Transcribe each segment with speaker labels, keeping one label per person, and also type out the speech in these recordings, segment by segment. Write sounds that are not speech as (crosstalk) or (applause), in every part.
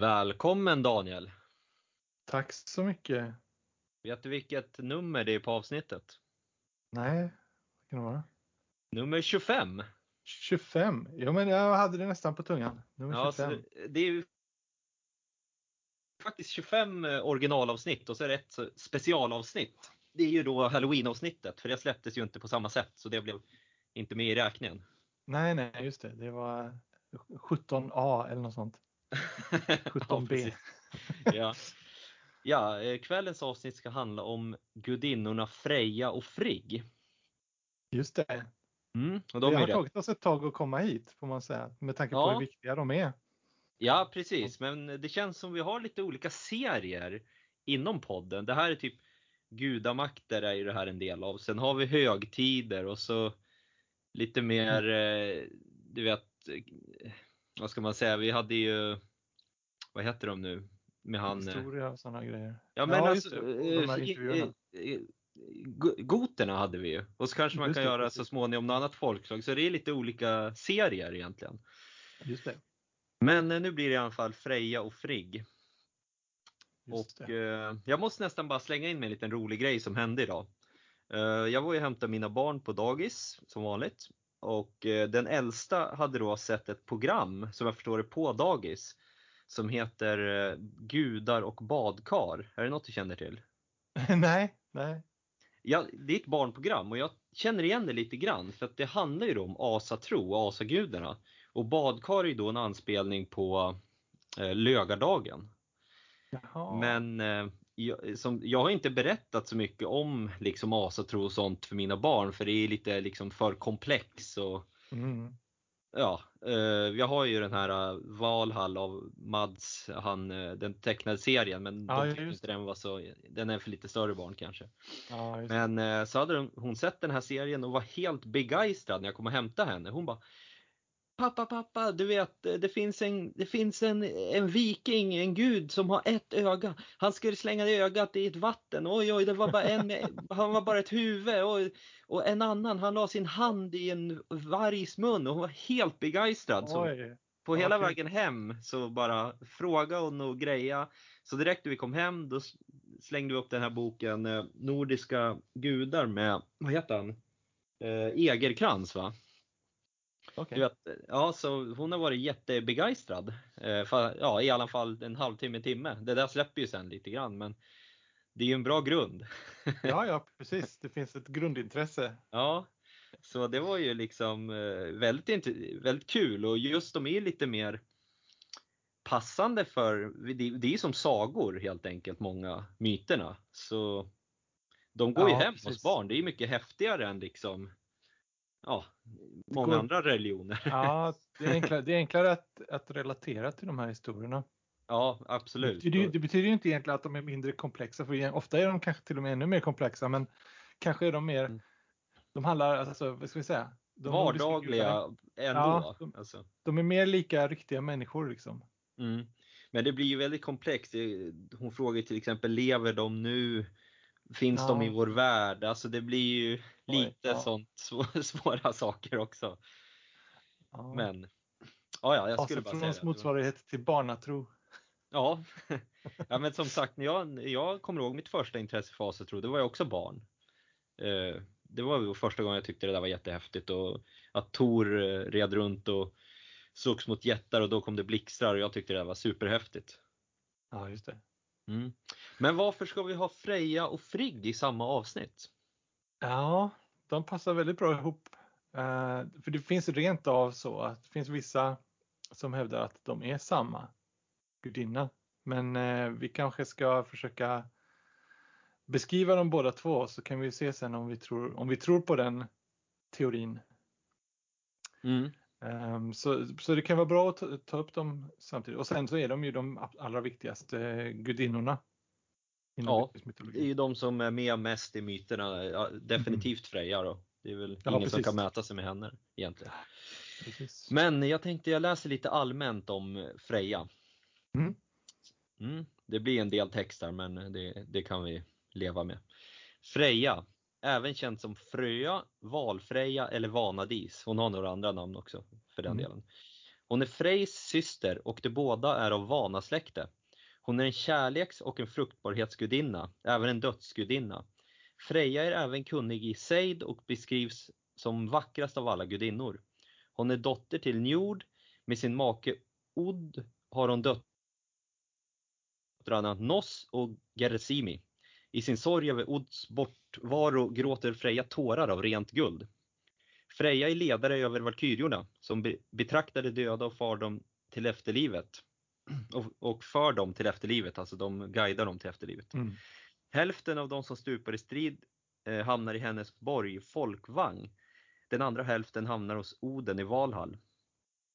Speaker 1: Välkommen Daniel!
Speaker 2: Tack så mycket!
Speaker 1: Vet du vilket nummer det är på avsnittet?
Speaker 2: Nej, vad kan det vara?
Speaker 1: Nummer 25!
Speaker 2: 25? Ja men jag hade det nästan på tungan. Nummer
Speaker 1: Ja,
Speaker 2: 25.
Speaker 1: så det är faktiskt 25 originalavsnitt och så är det ett specialavsnitt. Det är ju då halloween-avsnittet för det släpptes ju inte på samma sätt så det blev inte med i räkningen.
Speaker 2: Nej, nej, just det. Det var 17A eller något sånt. (laughs) 17B.
Speaker 1: Ja, ja. ja, eh, kvällens avsnitt ska handla om gudinnorna Freja och Frigg.
Speaker 2: Just det.
Speaker 1: Mm, och
Speaker 2: det
Speaker 1: de är
Speaker 2: har
Speaker 1: rätt-
Speaker 2: tagit oss ett tag att komma hit får man säga. Med tanke på
Speaker 1: Ja.
Speaker 2: hur viktiga de är.
Speaker 1: Ja, precis. Men det känns som vi har lite olika serier inom podden. Det här är typ gudamakter är ju det här en del av. Sen har vi högtider och så lite mer, eh, du vet, vad ska man säga, vi hade ju, vad heter de nu? Med han, eh,
Speaker 2: Historia och sådana grejer.
Speaker 1: ja men
Speaker 2: Ja,
Speaker 1: alltså,
Speaker 2: det.
Speaker 1: Eh, goterna hade vi ju. Och så kanske man
Speaker 2: Just
Speaker 1: kan
Speaker 2: det,
Speaker 1: göra
Speaker 2: precis.
Speaker 1: så småningom något annat folkslag. Så det är lite olika serier egentligen.
Speaker 2: Just det.
Speaker 1: Men eh, nu blir det i alla fall Freja och Frigg.
Speaker 2: Just
Speaker 1: Och eh, jag måste nästan bara slänga in med en liten rolig grej som hände idag. Eh, jag var ju och hämtade mina barn på dagis som vanligt. Och eh, den äldsta hade då sett ett program, som jag förstår det, på dagis. Som heter eh, Gudar och badkar. Är det något du känner till? (laughs)
Speaker 2: nej, nej.
Speaker 1: Ja, det är ett barnprogram och jag känner igen det lite grann för att det handlar ju om asatro och asagudarna. Och badkar är ju då en anspelning på eh, lögardagen.
Speaker 2: Jaha.
Speaker 1: Men eh, jag, som, jag har inte berättat så mycket om liksom asatro och sånt för mina barn för det är lite liksom för komplex. Och,
Speaker 2: Mm.
Speaker 1: ja, eh, jag har ju den här uh, Valhall av Mads, han, eh, den tecknade serien men
Speaker 2: Ja,
Speaker 1: de tyckte inte den var så, den är för lite större barn kanske.
Speaker 2: Ja.
Speaker 1: Men eh, så hade hon- hon sett den här serien och var helt begeistrad när jag kom och hämtade henne. Hon bara Pappa, pappa, du vet det finns en, det finns en, en viking, en gud som har ett öga. Han skulle slänga ögat i ett vatten. Oj, oj, det var bara en, (laughs) han var bara ett huvud. Oj. Och en annan, han la sin hand i en vargs mun och hon var helt begeistrad. Så på hela
Speaker 2: kul.
Speaker 1: vägen hem så bara fråga och greja. Så direkt när vi kom hem då slängde vi upp den här boken eh, Nordiska gudar med, vad heter han? Eh, Egerkrans va?
Speaker 2: Okej.
Speaker 1: Du vet, ja, så hon har varit jättebegeistrad. Eh, för, ja, i alla fall en halvtimme, timme. Det där släpper ju sen lite grann men det är ju en bra grund.
Speaker 2: Ja, ja, (laughs) precis. Det finns ett grundintresse.
Speaker 1: Ja, så det var ju liksom eh, väldigt, väldigt kul och just de är ju lite mer passande för, det, är ju som sagor helt enkelt, många myterna. Så de går ju
Speaker 2: Ja,
Speaker 1: hem hos
Speaker 2: precis.
Speaker 1: barn, det är ju mycket häftigare än liksom, ja, många
Speaker 2: går-
Speaker 1: andra religioner.
Speaker 2: Ja, (laughs) det är enklare, det är enklare att, att relatera till de här historierna.
Speaker 1: Ja,
Speaker 2: Det
Speaker 1: absolut.
Speaker 2: ju- det betyder ju inte egentligen att de är mindre komplexa, för ofta är de kanske till och med ännu mer komplexa, men kanske är de mer,
Speaker 1: Mm.
Speaker 2: de handlar, alltså, vad ska vi säga? De
Speaker 1: Vardagliga ändå.
Speaker 2: Ja, de-
Speaker 1: alltså.
Speaker 2: De är mer lika riktiga människor liksom.
Speaker 1: Mm. Men det blir ju väldigt komplext. Det- Hon frågar till exempel, lever de nu? Finns
Speaker 2: Ja.
Speaker 1: de i vår värld? Alltså det blir ju
Speaker 2: Oj,
Speaker 1: lite
Speaker 2: ja.
Speaker 1: sånt (laughs) svå- svåra saker också.
Speaker 2: Ja.
Speaker 1: Men ja, ja, jag skulle bara säga det.
Speaker 2: motsvarighet till barnatro.
Speaker 1: Ja. (laughs) ja, men som sagt, när jag, jag kommer ihåg mitt första intresse för asatro, det var jag också barn. Eh, Det var ju första gången jag tyckte det där var jättehäftigt och att Tor eh, red runt och slogs mot jättar och då kom det blixtrar och jag tyckte det där var superhäftigt.
Speaker 2: Ja, just det.
Speaker 1: Mm. Men varför ska vi ha Freja och Frigg i samma avsnitt?
Speaker 2: Ja, de passar väldigt bra ihop. Eh, för det finns rent av så att det finns vissa som hävdar att de är samma gudinna. Men eh, vi kanske ska försöka beskriva dem båda två så kan vi se sen om vi tror, om vi tror på den teorin.
Speaker 1: Mm.
Speaker 2: Ehm, så, så det kan vara bra att ta, ta upp dem samtidigt. Och sen så är de ju de allra viktigaste gudinnorna.
Speaker 1: Ja, Det är ju de som är med mest i myterna, ja, definitivt Freja då. Det är väl
Speaker 2: Ja,
Speaker 1: ingen som
Speaker 2: precis.
Speaker 1: kan mäta sig med henne egentligen.
Speaker 2: Precis.
Speaker 1: Men jag tänkte jag läser lite allmänt om Freja.
Speaker 2: Mm.
Speaker 1: Mm, det blir en del text här men det, det kan vi leva med. Freja, även känd som Fröja, Valfreja eller Vanadis. Hon har några andra namn också för den
Speaker 2: Mm.
Speaker 1: delen. Hon är Frejs syster och de båda är av Vanasläkte. Hon är en kärleks och en fruktbarhetsgudinna, även en dödsgudinna. Freja är även kunnig i sejd och beskrivs som vackrast av alla gudinnor. Hon är dotter till Njord. Med sin make Odd har hon döttrarna Noss och Gersimi. I sin sorg över Odds bortvaro gråter Freja tårar av rent guld. Freja är ledare över valkyriorna som betraktar de döda och far dem till efterlivet. Och, och för dem till efterlivet, alltså de guidar dem till efterlivet.
Speaker 2: Mm.
Speaker 1: Hälften av de som stupar i strid eh, hamnar i hennes borg Folkvang. Den andra hälften hamnar hos Oden i Valhall.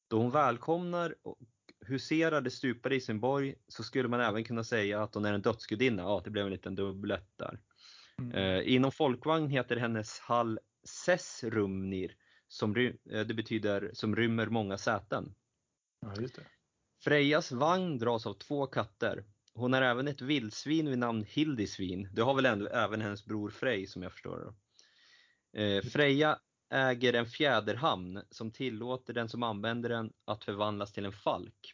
Speaker 1: Då hon välkomnar och huserar de stupade i sin borg så skulle man även kunna säga att hon är en dödsgudinna. Ja, det blev en liten dubblett där.
Speaker 2: Mm.
Speaker 1: Eh, inom Folkvagn heter hennes hall Sessrumnir, som eh, det betyder som rymmer många säten.
Speaker 2: Ja, just det.
Speaker 1: Frejas vagn dras av två katter. Hon har även ett vildsvin vid namn Hildisvin. Det har väl även hennes bror Frej som jag förstår det. Eh, Freja äger en fjäderhamn som tillåter den som använder den att förvandlas till en falk.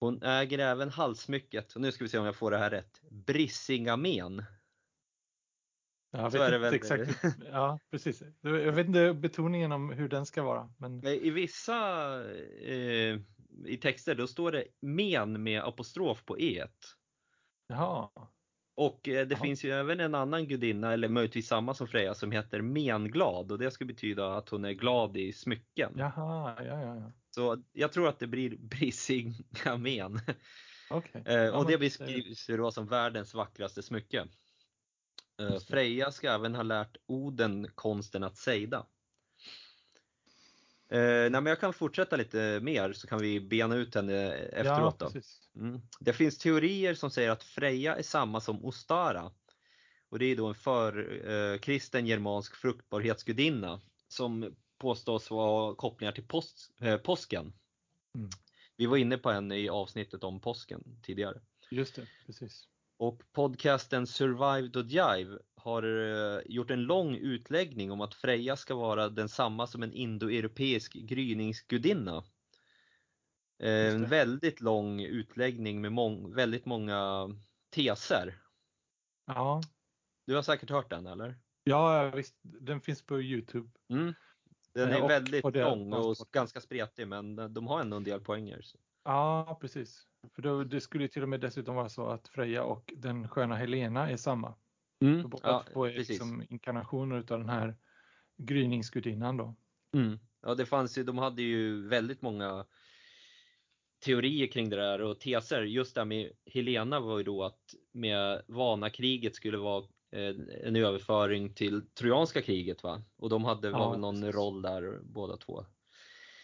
Speaker 1: Hon äger även halssmycket, och nu ska vi se om jag får det här rätt, Brissingamen.
Speaker 2: Jag vet
Speaker 1: är det
Speaker 2: inte
Speaker 1: väl.
Speaker 2: exakt. (laughs) Ja, precis. Jag vet inte betoningen om hur den ska vara. Men
Speaker 1: I vissa eh, i texter då står det men med apostrof på e.
Speaker 2: jaha.
Speaker 1: Och eh, det
Speaker 2: Jaha.
Speaker 1: finns ju även en annan gudinna, eller möjligtvis samma som Freja, som heter menglad och det ska betyda att hon är glad i smycken.
Speaker 2: Jaha, ja, ja, ja.
Speaker 1: Så jag tror att det blir Brisingamen.
Speaker 2: Okej.
Speaker 1: Eh,
Speaker 2: Ja,
Speaker 1: och det
Speaker 2: men-
Speaker 1: beskrivs ju då som världens vackraste smycke. Eh. Freja ska även ha lärt Oden konsten att sejda. Eh, nej, men jag kan fortsätta lite mer så kan vi bena ut henne efteråt.
Speaker 2: Ja.
Speaker 1: Mm. Det finns teorier som säger att Freja är samma som Ostara. Och det är då en förkristen germansk fruktbarhetsgudinna som påstås vara kopplingar till pås eh, påsken.
Speaker 2: Mm.
Speaker 1: Vi var inne på henne i avsnittet om påsken tidigare.
Speaker 2: Just det, precis.
Speaker 1: Och podcasten Survive the Jive har eh, gjort en lång utläggning om att Freja ska vara densamma som en indoeuropeisk gryningsgudinna. Eh, En väldigt lång utläggning med mång- väldigt många teser.
Speaker 2: Ja,
Speaker 1: Du har säkert hört den eller?
Speaker 2: ja visst. Den finns på Youtube.
Speaker 1: Mm. Den
Speaker 2: Eh,
Speaker 1: är
Speaker 2: och
Speaker 1: väldigt lång och ganska spretig men de har ändå en del poänger. så.
Speaker 2: Ja, precis. För då, det skulle ju till och med dessutom vara så att Freja och den sköna Helena är samma. För båda
Speaker 1: Ja,
Speaker 2: två är
Speaker 1: precis.
Speaker 2: liksom inkarnationer utav den här gryningsgudinnan då.
Speaker 1: Mm. Ja, det fanns ju, de hade ju väldigt många teorier kring det där och teser. Just det här med Helena var ju då att med Vanakriget skulle vara eh, en överföring till Trojanska kriget va? Och de hade
Speaker 2: Ja,
Speaker 1: var väl någon
Speaker 2: precis.
Speaker 1: roll där båda två.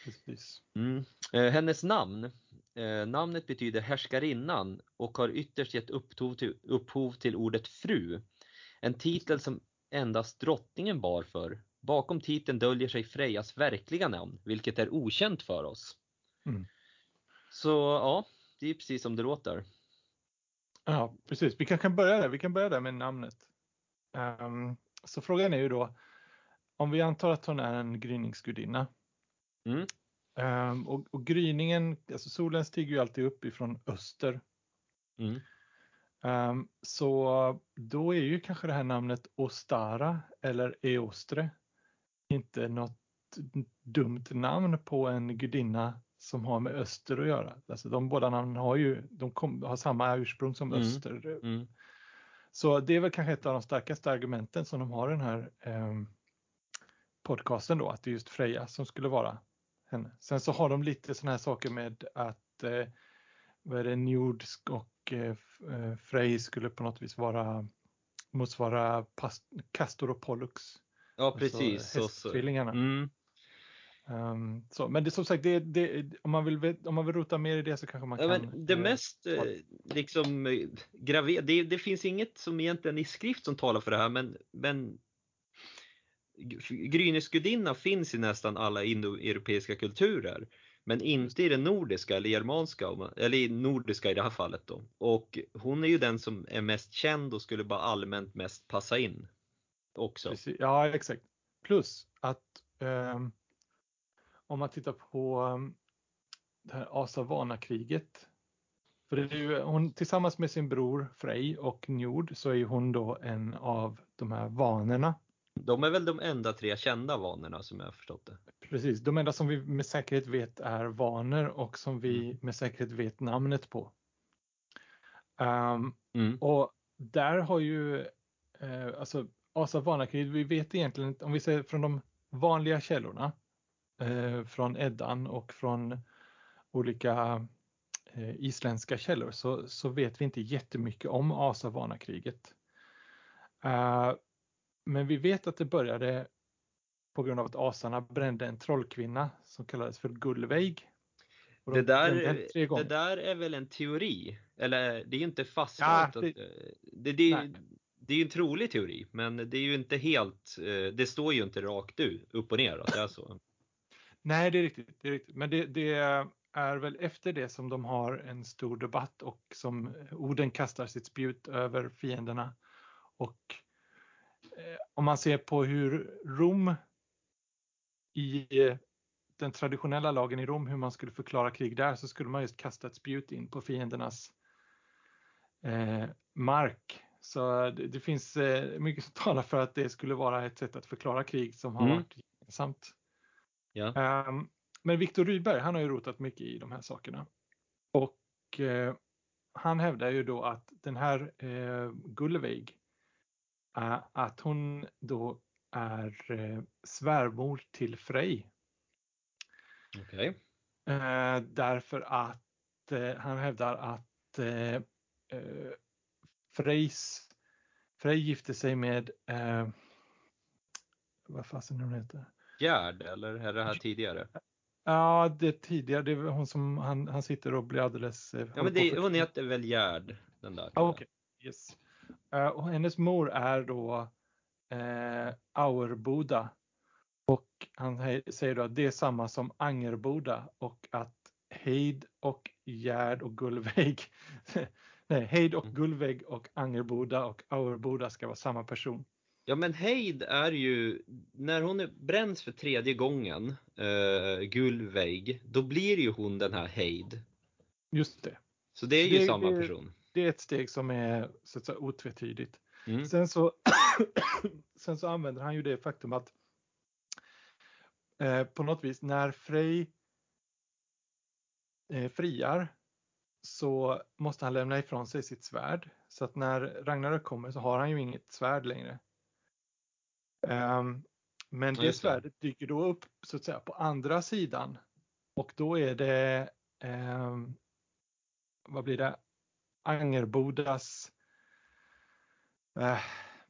Speaker 2: Precis.
Speaker 1: Mm. Eh, hennes namn, eh, namnet betyder härskarinnan och har ytterst gett upphov till, upphov till ordet fru. En titel som endast drottningen bar för. Bakom titeln döljer sig Frejas verkliga namn, vilket är okänt för oss.
Speaker 2: Mm.
Speaker 1: Så ja, det är precis som det låter.
Speaker 2: Ja, precis. Vi kan, kan börja där. Vi kan börja där med namnet. Ehm, så frågan är ju då, om vi antar att hon är en gryningsgudinna.
Speaker 1: Mm.
Speaker 2: Ehm, och, och gryningen, alltså solen stiger ju alltid upp ifrån öster.
Speaker 1: Mm.
Speaker 2: Ehm, så då är ju kanske det här namnet Ostara eller Eostre inte något dumt namn på en gudinna som har med öster att göra. Alltså de båda namnen har ju de kom, har samma ursprung som
Speaker 1: Mm.
Speaker 2: öster.
Speaker 1: Mm.
Speaker 2: Så det är väl kanske ett av de starkaste argumenten som de har i den här ehm, podcasten då, att det är just Freja som skulle vara henne. Sen så har de lite sådana här saker med att eh, vad är det, Njord och eh, eh, Frej skulle på något vis vara motsvara past, Castor och Pollux.
Speaker 1: Ja precis.
Speaker 2: Alltså
Speaker 1: Och så,
Speaker 2: hästtvillingarna.
Speaker 1: mm.
Speaker 2: Ehm, så, men det som sagt, det, det, om, man vill, om man vill rota mer i det så kanske man
Speaker 1: Ja,
Speaker 2: kan.
Speaker 1: det
Speaker 2: eh,
Speaker 1: mest eh, liksom eh, graver, det, det finns inget som egentligen i skrift som talar för det här men, men G- finns i nästan alla indoeuropeiska kulturer. Men inte i den nordiska eller germanska, eller i nordiska i det här fallet då. Och hon är ju den som är mest känd och skulle bara allmänt mest passa in. Också.
Speaker 2: Precis, ja, exakt. Plus att um, om man tittar på, ehm, det här Asavana-kriget. För det är ju, hon, tillsammans med sin bror Frej och Njord så är ju hon då en av de här vanerna.
Speaker 1: De är väl de enda tre kända vanorna som jag har förstått det.
Speaker 2: Precis, de enda som vi med säkerhet vet är vaner och som vi
Speaker 1: Mm.
Speaker 2: med säkerhet vet namnet på. Ehm,
Speaker 1: Mm.
Speaker 2: och där har ju, eh, alltså Asavana-kriget, vi vet egentligen om vi ser från de vanliga källorna, eh, från Eddan och från olika eh, isländska källor så, så vet vi inte jättemycket om Asavana-kriget. Eh, men vi vet att det började på grund av att asarna brände en trollkvinna som kallades för Gullveig. De
Speaker 1: Det där, det där är väl en teori? Eller det är ju inte fastställt.
Speaker 2: Ja, det-
Speaker 1: det, det, det är ju en trolig teori, men det är ju inte helt, eh, det står ju inte rakt ut, upp och ner att det är så. (laughs)
Speaker 2: Nej, det är riktigt. Det är riktigt. Men det, det är väl efter det som de har en stor debatt och som Oden kastar sitt spjut över fienderna. Och om man ser på hur Rom i eh, den traditionella lagen i Rom, hur man skulle förklara krig där, så skulle man just kasta ett spjut in på fiendernas eh, mark. Så det, det finns eh, mycket som talar för att det skulle vara ett sätt att förklara krig som har
Speaker 1: Mm.
Speaker 2: varit gemensamt.
Speaker 1: Ja.
Speaker 2: Ehm, men Viktor Rydberg, han har ju rotat mycket i de här sakerna. Och eh, han hävdar ju då att den här eh, Gullveig, eh, att hon då är eh, svärmor till Frej.
Speaker 1: Okej.
Speaker 2: Eh, därför att eh, han hävdar att eh, eh, Frejs, Frej gifte sig med, eh, vad fasen hon heter?
Speaker 1: Gerd, eller är det här tidigare?
Speaker 2: Ja, det tidigare, det var hon som han, han sitter och blir alldeles... eh,
Speaker 1: Ja, men det, hon heter väl Gerd, den där.
Speaker 2: Ja, okej. Yes. Eh, och hennes mor är då eh, Auerboda. Och han säger då att det är samma som Angerboda och att Heid och Gerd och Gullveig, (laughs) nej, Heid och
Speaker 1: Mm.
Speaker 2: Gullveig och Angerboda och Auerboda ska vara samma person.
Speaker 1: Ja men Heid är ju, när hon bränns för tredje gången, uh, Gullveig, då blir ju hon den här Heid.
Speaker 2: Just det.
Speaker 1: Så det är ju
Speaker 2: Det-
Speaker 1: samma person.
Speaker 2: Det är ett steg som är så att säga otvetydigt.
Speaker 1: Mm.
Speaker 2: Sen så, (clears throat) sen så använder han ju det faktum att eh, på något vis när Frej eh, friar så måste han lämna ifrån sig sitt svärd. Så att när Ragnarök kommer så har han ju inget svärd längre. Ehm, men det svärdet dyker då upp så att säga på andra sidan. Och då är det, ehm, vad blir det, Angerbodas eh,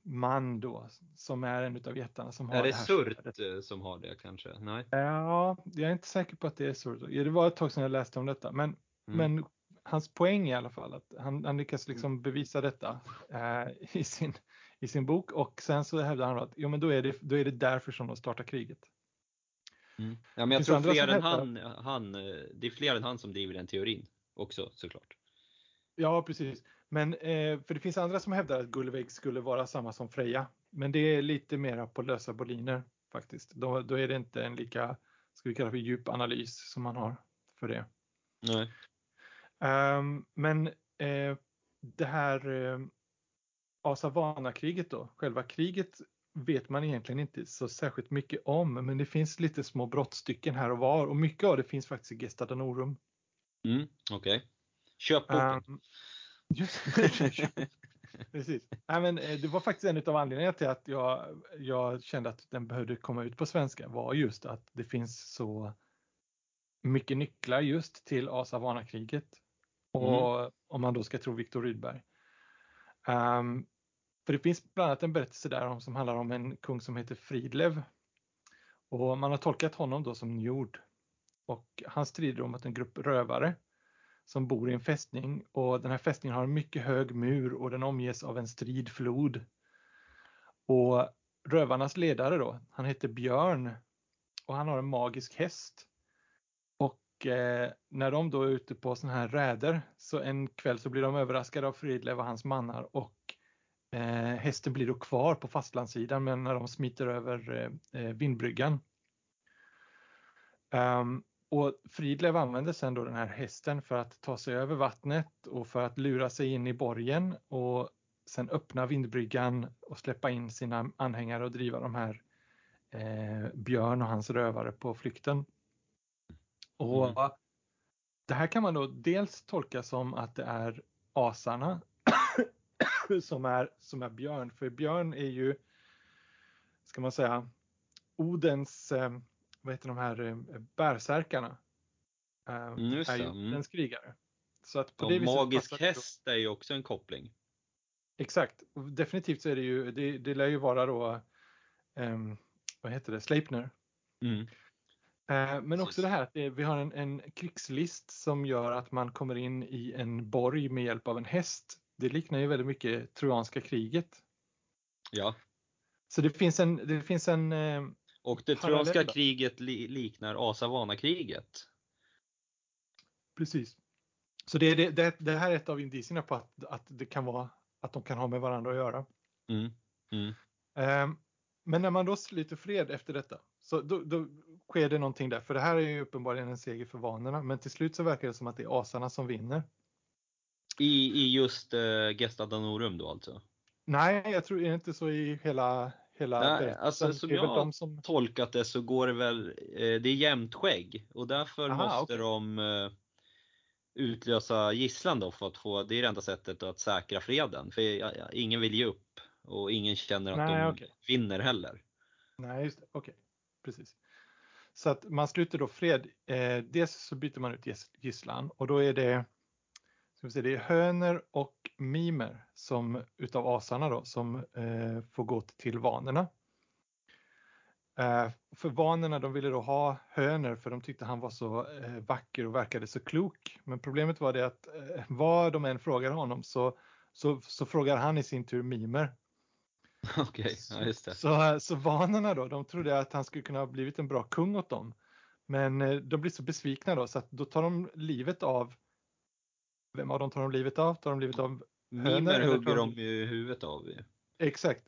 Speaker 2: man då som är en utav jättarna som har
Speaker 1: Är det
Speaker 2: här
Speaker 1: Surt
Speaker 2: svärdet.
Speaker 1: eh, som har det kanske? Nej.
Speaker 2: Ja, jag är inte säker på att det är Surt. Det var ett tag sedan jag läste om detta, men,
Speaker 1: Mm.
Speaker 2: men hans poäng i alla fall att han, han lyckas liksom bevisa detta eh, i, sin, i sin bok och sen så hävdar han att jo, men då är det, då är det därför som de startar kriget.
Speaker 1: Mm. Ja, men jag tror fler än han, han, eh, det är fler än han som driver den teorin också såklart.
Speaker 2: Ja, precis. Men eh, för det finns andra som hävdar att Gullveig skulle vara samma som Freja. Men det är lite mera på lösa boliner faktiskt. Då, då är det inte en lika, ska vi kalla för djup analys som man har för det.
Speaker 1: Nej.
Speaker 2: Ehm, men eh, det här eh, Asavana-kriget då, själva kriget vet man egentligen inte så särskilt mycket om, men det finns lite små brottstycken här och var och mycket av det finns faktiskt i Gesta Danorum.
Speaker 1: Mm, Okej. Köp boken.
Speaker 2: Ehm, just, (laughs) precis. Nej, men, eh, det var faktiskt en av anledningarna till att jag, jag kände att den behövde komma ut på svenska var just att det finns så mycket nycklar just till Asavana-kriget. Och om man då ska tro Viktor Rydberg. Ehm, för det finns bland annat en berättelse där om, som handlar om en kung som heter Fridlev. Och man har tolkat honom då som Njord. Och han strider om att en grupp rövare som bor i en fästning och den här fästningen har en mycket hög mur och den omges av en strid flod. Och rövarnas ledare då, han heter Björn och han har en magisk häst. Och eh, när de då är ute på sådana här räder så en kväll så blir de överraskade av Fridlev och hans mannar och eh, hästen blir då kvar på fastlandssidan men när de smiter över eh, eh vindbryggan. Um, och Fridlev använde sen då den här hästen för att ta sig över vattnet och för att lura sig in i borgen och sen öppna vindbryggan och släppa in sina anhängare och driva de här eh, Björn och hans rövare på flykten. Och mm. Det här kan man då dels tolka som att det är asarna (coughs) som är, som är björn, för björn är ju, ska man säga, Odens, eh, vad heter de här eh, bärsärkarna? Eh, mm, är ju mm. en krigare.
Speaker 1: Så att på och det magisk häst är ju också en koppling.
Speaker 2: Exakt, definitivt så är det ju, det, det lär ju vara då, um, vad heter det, Sleipner. Mm. Uh, men också det här att det, vi har en, en krigslist som gör att man kommer in i en borg med hjälp av en häst. Det liknar ju väldigt mycket trojanska kriget.
Speaker 1: Ja.
Speaker 2: Så det finns en, det finns en
Speaker 1: Och det trojanska kriget li, liknar Asavana-kriget.
Speaker 2: Precis. Så det, det, det, det, här är ett av indicierna på att, att det kan vara att de kan ha med varandra att göra. Mm. Mm. Um, men när man då sluter fred efter detta så då, då, sker det någonting där, för det här är ju uppenbarligen en seger för vanorna, men till slut så verkar det som att det är asarna som vinner.
Speaker 1: I, i just uh, Gesta Danorum då alltså?
Speaker 2: Nej, jag tror inte så i hela, hela
Speaker 1: Nej, alltså, som jag som... tolkat det så går det väl, eh, det är jämnt skägg och därför Aha, måste okay. de eh, utlösa gisslan då för att få, det är det enda sättet att säkra freden. För ingen vill ge upp och ingen känner att Nej, de okay. vinner heller.
Speaker 2: Nej, just det. Okej, okay. precis. Så att man sluter då fred. Eh, dels så byter man ut gisslan och då är det, ska vi säga, det är höner och mimer som utav asarna då som eh, får gå till vanerna. Eh, för vanerna de ville då ha hönor för de tyckte han var så eh, vacker och verkade så klok. Men problemet var det att eh, vad de än frågade honom så, så, så frågar han i sin tur mimer. (laughs)
Speaker 1: Okej, okay, ja, just det.
Speaker 2: Så, så vanerna då, de trodde att han skulle kunna ha blivit en bra kung åt dem. Men de blir så besvikna då så att då tar de livet av vem av dem tar de livet av? Tar de livet av
Speaker 1: Mimer hugger de ju huvudet av.
Speaker 2: Exakt.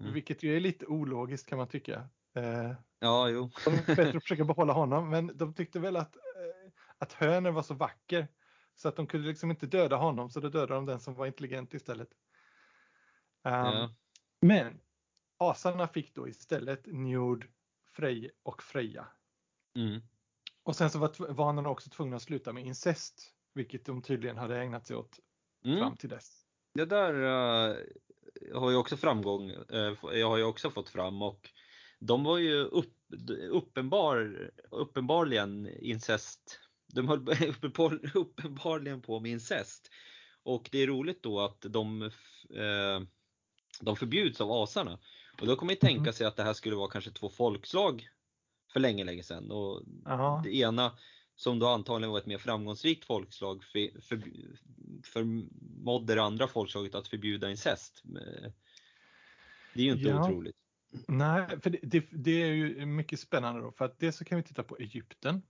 Speaker 2: Mm. Vilket ju är lite ologiskt kan man tycka.
Speaker 1: Eh, ja, jo.
Speaker 2: de är (laughs) bättre att försöka behålla honom, men de tyckte väl att, eh, att hönen var så vacker så att de kunde liksom inte döda honom, så då dödade de den som var intelligent istället. Um, ja. Men asarna fick då istället Njord, Frej och Freja. Mm. Och sen så var vanorna också tvungna att sluta med incest, vilket de tydligen hade ägnat sig åt mm. fram till dess.
Speaker 1: Det där uh, har ju också framgång, uh, jag har ju också fått fram och de var ju upp, uppenbar, uppenbarligen incest. De höll (laughs) uppenbarligen på med incest. Och det är roligt då att de, eh, de förbjuds av asarna. Och då kommer man tänka mm. sig att det här skulle vara kanske två folkslag för länge, länge sedan. Och det ena som då antagligen var ett mer framgångsrikt folkslag för, för, förmådde det andra folkslaget att förbjuda incest. Det är ju inte ja. otroligt.
Speaker 2: Nej, för det, det, det, är ju mycket spännande då för att dels så kan vi titta på Egypten.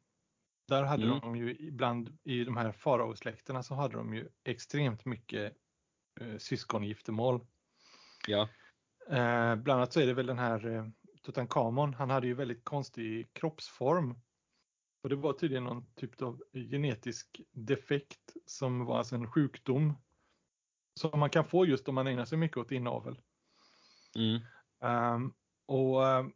Speaker 2: Där hade mm. de ju ibland i de här faraosläkterna så hade de ju extremt mycket eh, syskongiftermål.
Speaker 1: Ja.
Speaker 2: Eh, bland annat så är det väl den här eh, Tutankhamon, han hade ju väldigt konstig kroppsform. Och det var tydligen någon typ av genetisk defekt som var alltså en sjukdom som man kan få just om man ägnar sig mycket åt inavel. Mm. Um, och uh,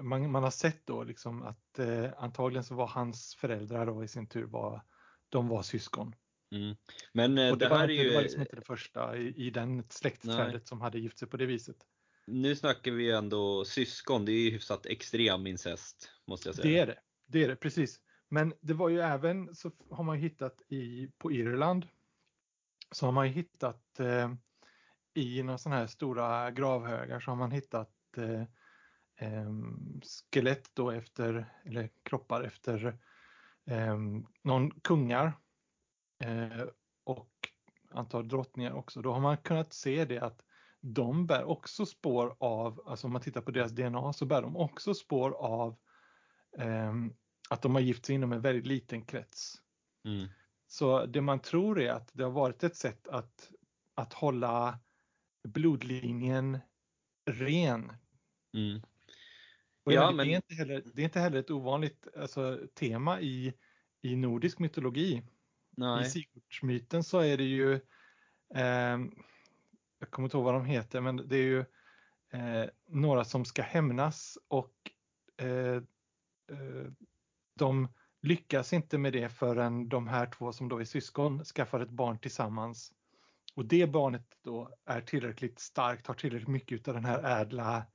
Speaker 2: man, man, har sett då liksom att uh, antagligen så var hans föräldrar då i sin tur var, de var syskon.
Speaker 1: Mm. Men uh, det, det, här
Speaker 2: är
Speaker 1: ju...
Speaker 2: Det var liksom inte det första i, i den släktträdet som hade gift sig på det viset.
Speaker 1: Nu snackar vi ändå syskon, det är ju hyfsat extrem incest måste jag säga.
Speaker 2: Det är det, det är det precis. Men det var ju även så har man hittat i, på Irland så har man hittat eh, i några sådana här stora gravhögar så har man hittat eh, eh, skelett då efter, eller kroppar efter eh, någon kungar eh, och antal drottningar också. Då har man kunnat se det att de bär också spår av, alltså om man tittar på deras DNA så bär de också spår av eh, att de har gift sig inom en väldigt liten krets. Mm. Så det man tror är att det har varit ett sätt att, att hålla blodlinjen ren. Mm.
Speaker 1: Ja, men-
Speaker 2: det, är inte heller, det är inte heller ett ovanligt alltså, tema i, i nordisk mytologi. I
Speaker 1: Nej.
Speaker 2: Sigurdsmyten så är det ju, ehm, jag kommer inte ihåg vad de heter, men det är ju eh, några som ska hämnas och eh, eh, de lyckas inte med det förrän de här två som då är syskon skaffar ett barn tillsammans. Och det barnet då är tillräckligt starkt, har tillräckligt mycket av den här ädla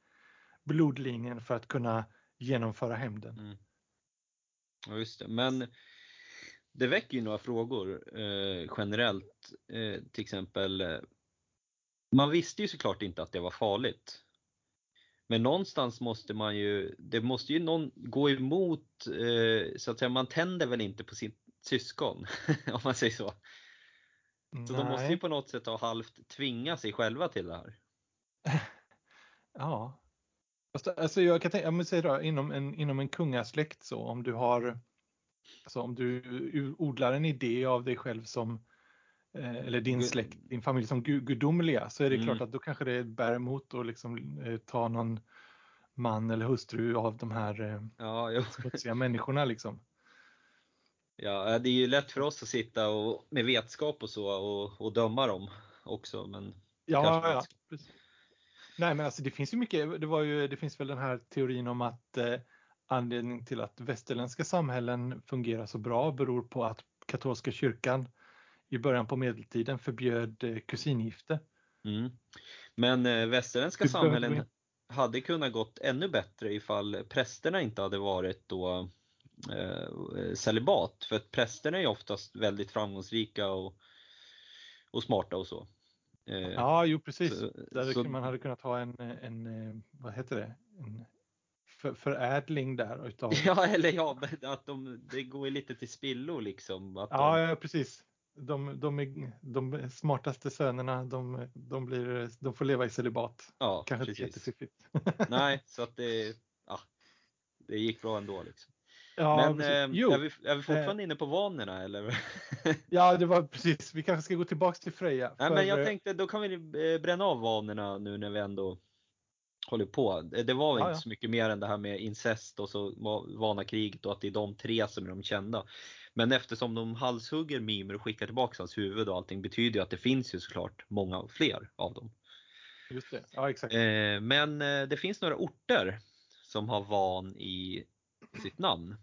Speaker 2: blodlinjen för att kunna genomföra hämnden.
Speaker 1: Mm. Ja, just det. Men det väcker ju några frågor eh, generellt. Eh, till exempel, eh, man visste ju såklart inte att det var farligt. Men någonstans måste man ju, det måste ju någon gå emot, eh, så att säga, man tänder väl inte på sitt syskon, (laughs) om man säger så. Så de måste ju
Speaker 2: Nej.
Speaker 1: på något sätt ha halvt tvinga sig själva till det här. (laughs)
Speaker 2: Ja. Alltså jag kan tänka, jag säga då, inom en, inom en kungasläkt så om du har, alltså om du odlar en idé av dig själv som, eller din släkt, din familj som gu- gudomliga så är det
Speaker 1: Mm.
Speaker 2: klart att då kanske det bär emot att liksom eh, ta någon man eller hustru av de här eh,
Speaker 1: Ja,
Speaker 2: smutsiga människorna liksom.
Speaker 1: ja, det är ju lätt för oss att sitta och, med vetskap och så och, och döma dem också. Men
Speaker 2: Ja, ja. precis. Nej, men alltså det finns ju mycket. Det var ju, det finns väl den här teorin om att eh, anledningen till att västerländska samhällen fungerar så bra beror på att katolska kyrkan i början på medeltiden förbjöd eh, kusingifte.
Speaker 1: Mm. Men eh, västerländska
Speaker 2: Du
Speaker 1: samhällen hade kunnat gått ännu bättre ifall prästerna inte hade varit då eh, celibat. För att prästerna är ju oftast väldigt framgångsrika och, och smarta och så. Eh,
Speaker 2: Ja, jo precis.
Speaker 1: så-
Speaker 2: Där
Speaker 1: så-
Speaker 2: man hade kunnat ha en, en eh, vad heter det, en för, förädling där utav. (laughs)
Speaker 1: Ja, eller ja, att de, det går ju lite till spillo liksom. Att
Speaker 2: Ja,
Speaker 1: de,
Speaker 2: ja precis. De, de, är, de smartaste sönerna, de, de, blir, de får leva i celibat.
Speaker 1: ja
Speaker 2: Kanske inte
Speaker 1: precis.
Speaker 2: jättefiffigt. (laughs)
Speaker 1: Nej, så att det, ja, det gick bra ändå liksom.
Speaker 2: Ja,
Speaker 1: Men
Speaker 2: precis.
Speaker 1: eh,
Speaker 2: jo,
Speaker 1: är, vi, är vi fortfarande inne på vanorna eller? (laughs)
Speaker 2: ja, det var precis. Vi kanske ska gå tillbaks till Freja.
Speaker 1: Nej
Speaker 2: för,
Speaker 1: men jag
Speaker 2: eh,
Speaker 1: tänkte då kan vi eh, bränna av vanorna nu när vi ändå håller på. Det var väl
Speaker 2: Ja,
Speaker 1: inte
Speaker 2: ja.
Speaker 1: så mycket mer än det här med incest och så va- vanakriget och att det är de tre som är de kända. Men eftersom de halshugger Mimer och skickar tillbaka hans huvud och allting betyder ju att det finns ju såklart många fler av dem.
Speaker 2: Just det. Ja, exakt.
Speaker 1: Eh, Men eh, det finns några orter som har van i sitt namn.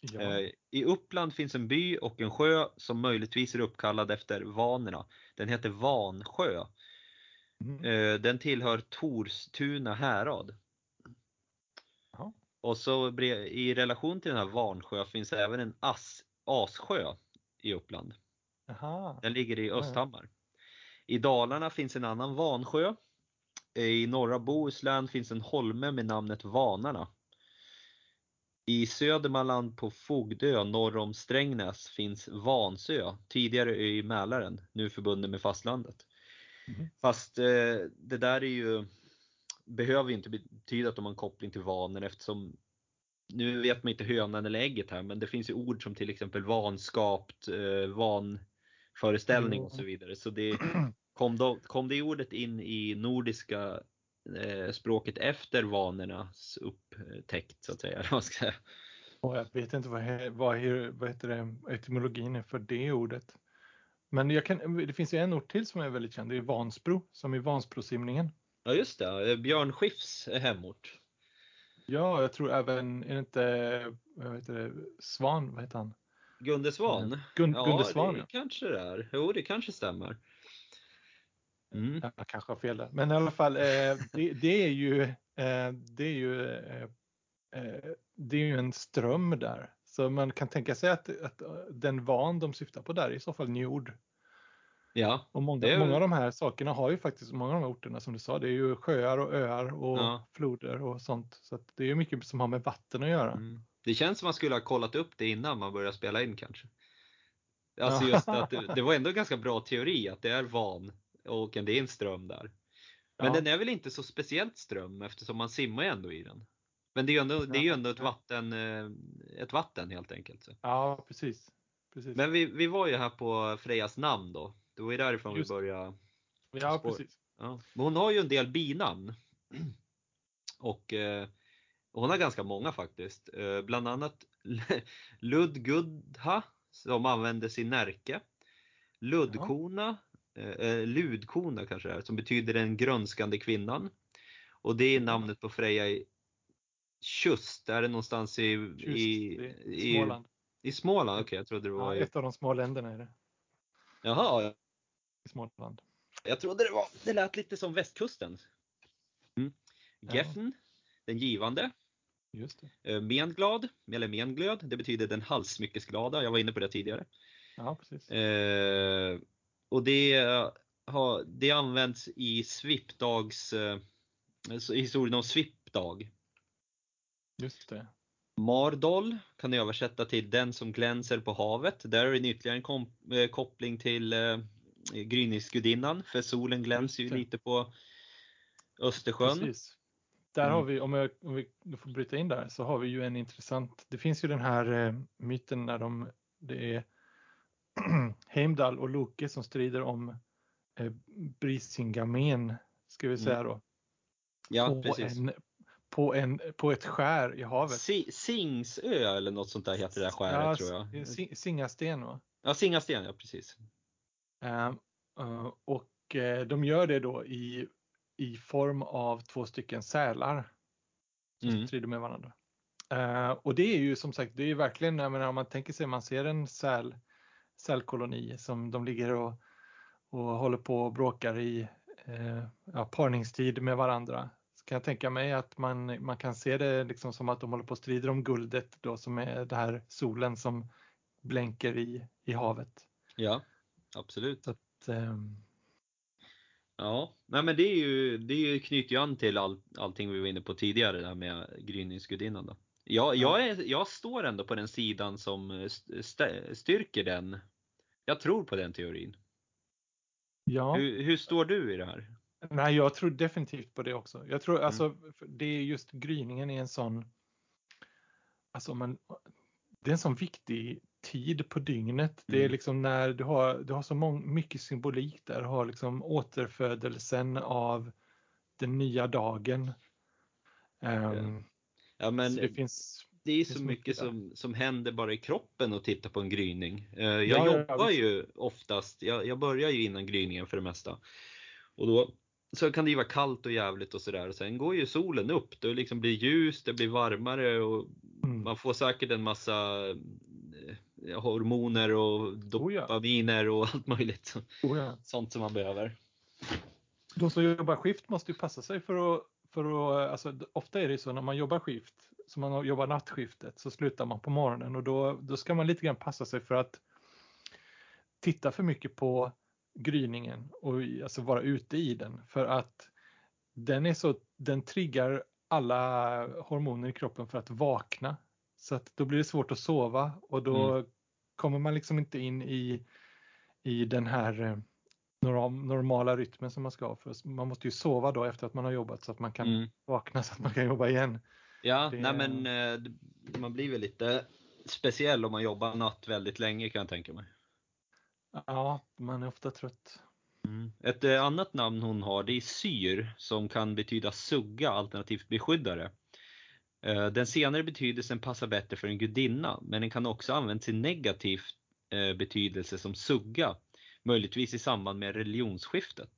Speaker 2: Ja.
Speaker 1: Eh, I Uppland finns en by och en sjö som möjligtvis är uppkallad efter vanerna. Den heter Vansjö.
Speaker 2: Mm.
Speaker 1: Eh, Den tillhör Torstuna härad.
Speaker 2: Jaha.
Speaker 1: Och så i relation till den här Vansjö finns även en As, Assjö i Uppland.
Speaker 2: Jaha.
Speaker 1: Den ligger i. Östhammar. I Dalarna finns en annan Vansjö. I norra Bohuslän finns en holme med namnet Vanarna. I Södermanland på Fogdö norr om Strängnäs finns Vansö, tidigare i Mälaren, nu förbunden med fastlandet.
Speaker 2: Mhm.
Speaker 1: Fast eh, det där är ju, behöver ju inte betyda att de har en koppling till vanen eftersom nu vet man inte hönan eller ägget här men det finns ju ord som till exempel vanskapt, eh, vanföreställning och så vidare. Så det kom, då, kom det ordet in i nordiska eh, språket efter vanornas upptäckt så att säga. (laughs) eller vad ska jag.
Speaker 2: Och jag vet inte vad, vad, vad heter det, etymologin är för det ordet. Men kan, det finns ju en ort till som är väldigt känd, det är Vansbro, som är Vansbrosimningen.
Speaker 1: Ja just det, Björn Skifs hemort.
Speaker 2: Ja, jag tror även, är det inte, vad heter det, Svan, vad heter han?
Speaker 1: Gunde Svan?
Speaker 2: Gun,
Speaker 1: ja,
Speaker 2: Gunde Svan,
Speaker 1: det
Speaker 2: ja.
Speaker 1: kanske det är. Jo, det kanske stämmer. Mm.
Speaker 2: Jag kanske har fel där. Men i alla fall, eh, det, det är ju, eh, det är ju, eh, eh, det är ju en ström där. Så man kan tänka sig att, att den van de syftar på där är i så fall Njord.
Speaker 1: Ja,
Speaker 2: Och många,
Speaker 1: är-
Speaker 2: många av de här sakerna har ju faktiskt, många av de här orterna som du sa, det är ju sjöar och öar och
Speaker 1: Ja.
Speaker 2: floder och sånt. Så det är mycket som har med vatten att göra.
Speaker 1: Mm. Det känns som man skulle ha kollat upp det innan man började spela in kanske. Alltså just att det, det var ändå ganska bra teori att det är van och det är en ström där. Men
Speaker 2: Ja.
Speaker 1: den är väl inte så speciellt ström eftersom man simmar ju ändå i den. Men det är ju ändå, det är ju ändå ett vatten, eh, ett vatten helt enkelt. Så.
Speaker 2: Ja, precis. precis.
Speaker 1: Men vi, vi var ju här på Frejas namn då. Det var ju därifrån
Speaker 2: Just
Speaker 1: vi började.
Speaker 2: ja,
Speaker 1: spår.
Speaker 2: precis.
Speaker 1: Ja. Men hon har ju en del binamn. Och eh, Hon har ganska många faktiskt. Eh, bland annat (laughs) Ludgudha som användes i Närke. Ludkona, eh, Ludkona kanske det är, som betyder den grönskande kvinnan. Och det är namnet på Freja i Tjust, är det någonstans i,
Speaker 2: Just,
Speaker 1: i,
Speaker 2: i Småland.
Speaker 1: I, i Småland, okej okay, jag trodde det var
Speaker 2: ja, Ett av de små länderna är det.
Speaker 1: Jaha.
Speaker 2: I Småland.
Speaker 1: Jag trodde det var, det lät lite som västkusten. Mm. Geffen, ja. den givande.
Speaker 2: Just det.
Speaker 1: Eh, menglad, eller menglöd, det betyder den halssmyckesglada. Jag var inne på det tidigare.
Speaker 2: Ja, precis.
Speaker 1: Eh, och det, har, det används i svipdags, eh, historien om svipdag.
Speaker 2: Just det.
Speaker 1: Mardol kan jag översätta till den som glänser på havet. Där är det ytterligare en eh, koppling till eh, gryningsgudinnan för solen glänser ju lite på Östersjön.
Speaker 2: Precis. Där mm. har vi, om, jag, om vi får bryta in där, så har vi ju en intressant, det finns ju den här eh, myten när de, det är (clears throat) Heimdall och Loke som strider om eh, Brisingamen, ska vi mm. säga då.
Speaker 1: Ja, på precis.
Speaker 2: En, på, en, på ett skär i havet.
Speaker 1: Si, Singsö eller något sånt där heter det där skäret ja, tror jag.
Speaker 2: Singasten va?
Speaker 1: Ja, Singasten, ja precis.
Speaker 2: Uh, uh, och uh, de gör det då i, i form av två stycken sälar som mm. strider med varandra. och det är ju som sagt, det är verkligen, jag menar, om man tänker sig, man ser en säl, sälkoloni som de ligger och, och håller på och bråkar i ja, parningstid med varandra kan jag tänka mig att man, man kan se det liksom som att de håller på att strida om guldet då som är det här solen som blänker i, i havet.
Speaker 1: Ja, absolut.
Speaker 2: Att, um...
Speaker 1: Ja, nej men det är ju, det är ju knyter ju an till all, allting vi var inne på tidigare där med gryningsgudinnan då. Jag, jag, är, jag står ändå på den sidan som styrker den. Jag tror på den teorin.
Speaker 2: Ja.
Speaker 1: Hur, hur står du i det här?
Speaker 2: Nej, jag tror definitivt på det också. Jag tror mm. alltså, det är just gryningen är en sån, alltså man, det är en sån viktig tid på dygnet. Det är mm. liksom när du har, du har så mång, mycket symbolik där. Du har liksom återfödelsen av den nya dagen. Um,
Speaker 1: ja, men det, finns, det är så mycket, mycket som, som händer bara i kroppen att titta på en gryning. Uh, jag ja, jobbar ja, ju oftast, jag, jag börjar ju innan gryningen för det mesta. Och då så kan det ju vara kallt och jävligt och sådär. Sen går ju solen upp, det liksom blir ljust, det blir varmare och mm. man får säkert en massa eh, hormoner och dopaminer och allt möjligt.
Speaker 2: Oh ja.
Speaker 1: Sånt som man behöver.
Speaker 2: De som jobbar skift måste ju passa sig för att, för att alltså, ofta är det så när man jobbar skift, så man jobbar nattskiftet, så slutar man på morgonen och då, då ska man lite grann passa sig för att titta för mycket på gryningen och alltså vara ute i den för att den är så, den triggar alla hormoner i kroppen för att vakna. Så att då blir det svårt att sova och då mm. kommer man liksom inte in i, i den här eh, normala rytmen som man ska ha. För man måste ju sova då efter att man har jobbat så att man kan mm. vakna så att man kan jobba igen.
Speaker 1: Ja, det... nej men eh, man blir väl lite speciell om man jobbar natt väldigt länge kan jag tänka mig.
Speaker 2: Ja, man är ofta trött.
Speaker 1: Mm. Ett eh, annat namn hon har det är syr som kan betyda sugga alternativt beskyddare. Eh, den senare betydelsen passar bättre för en gudinna men den kan också användas i negativ eh, betydelse som sugga, möjligtvis i samband med religionsskiftet.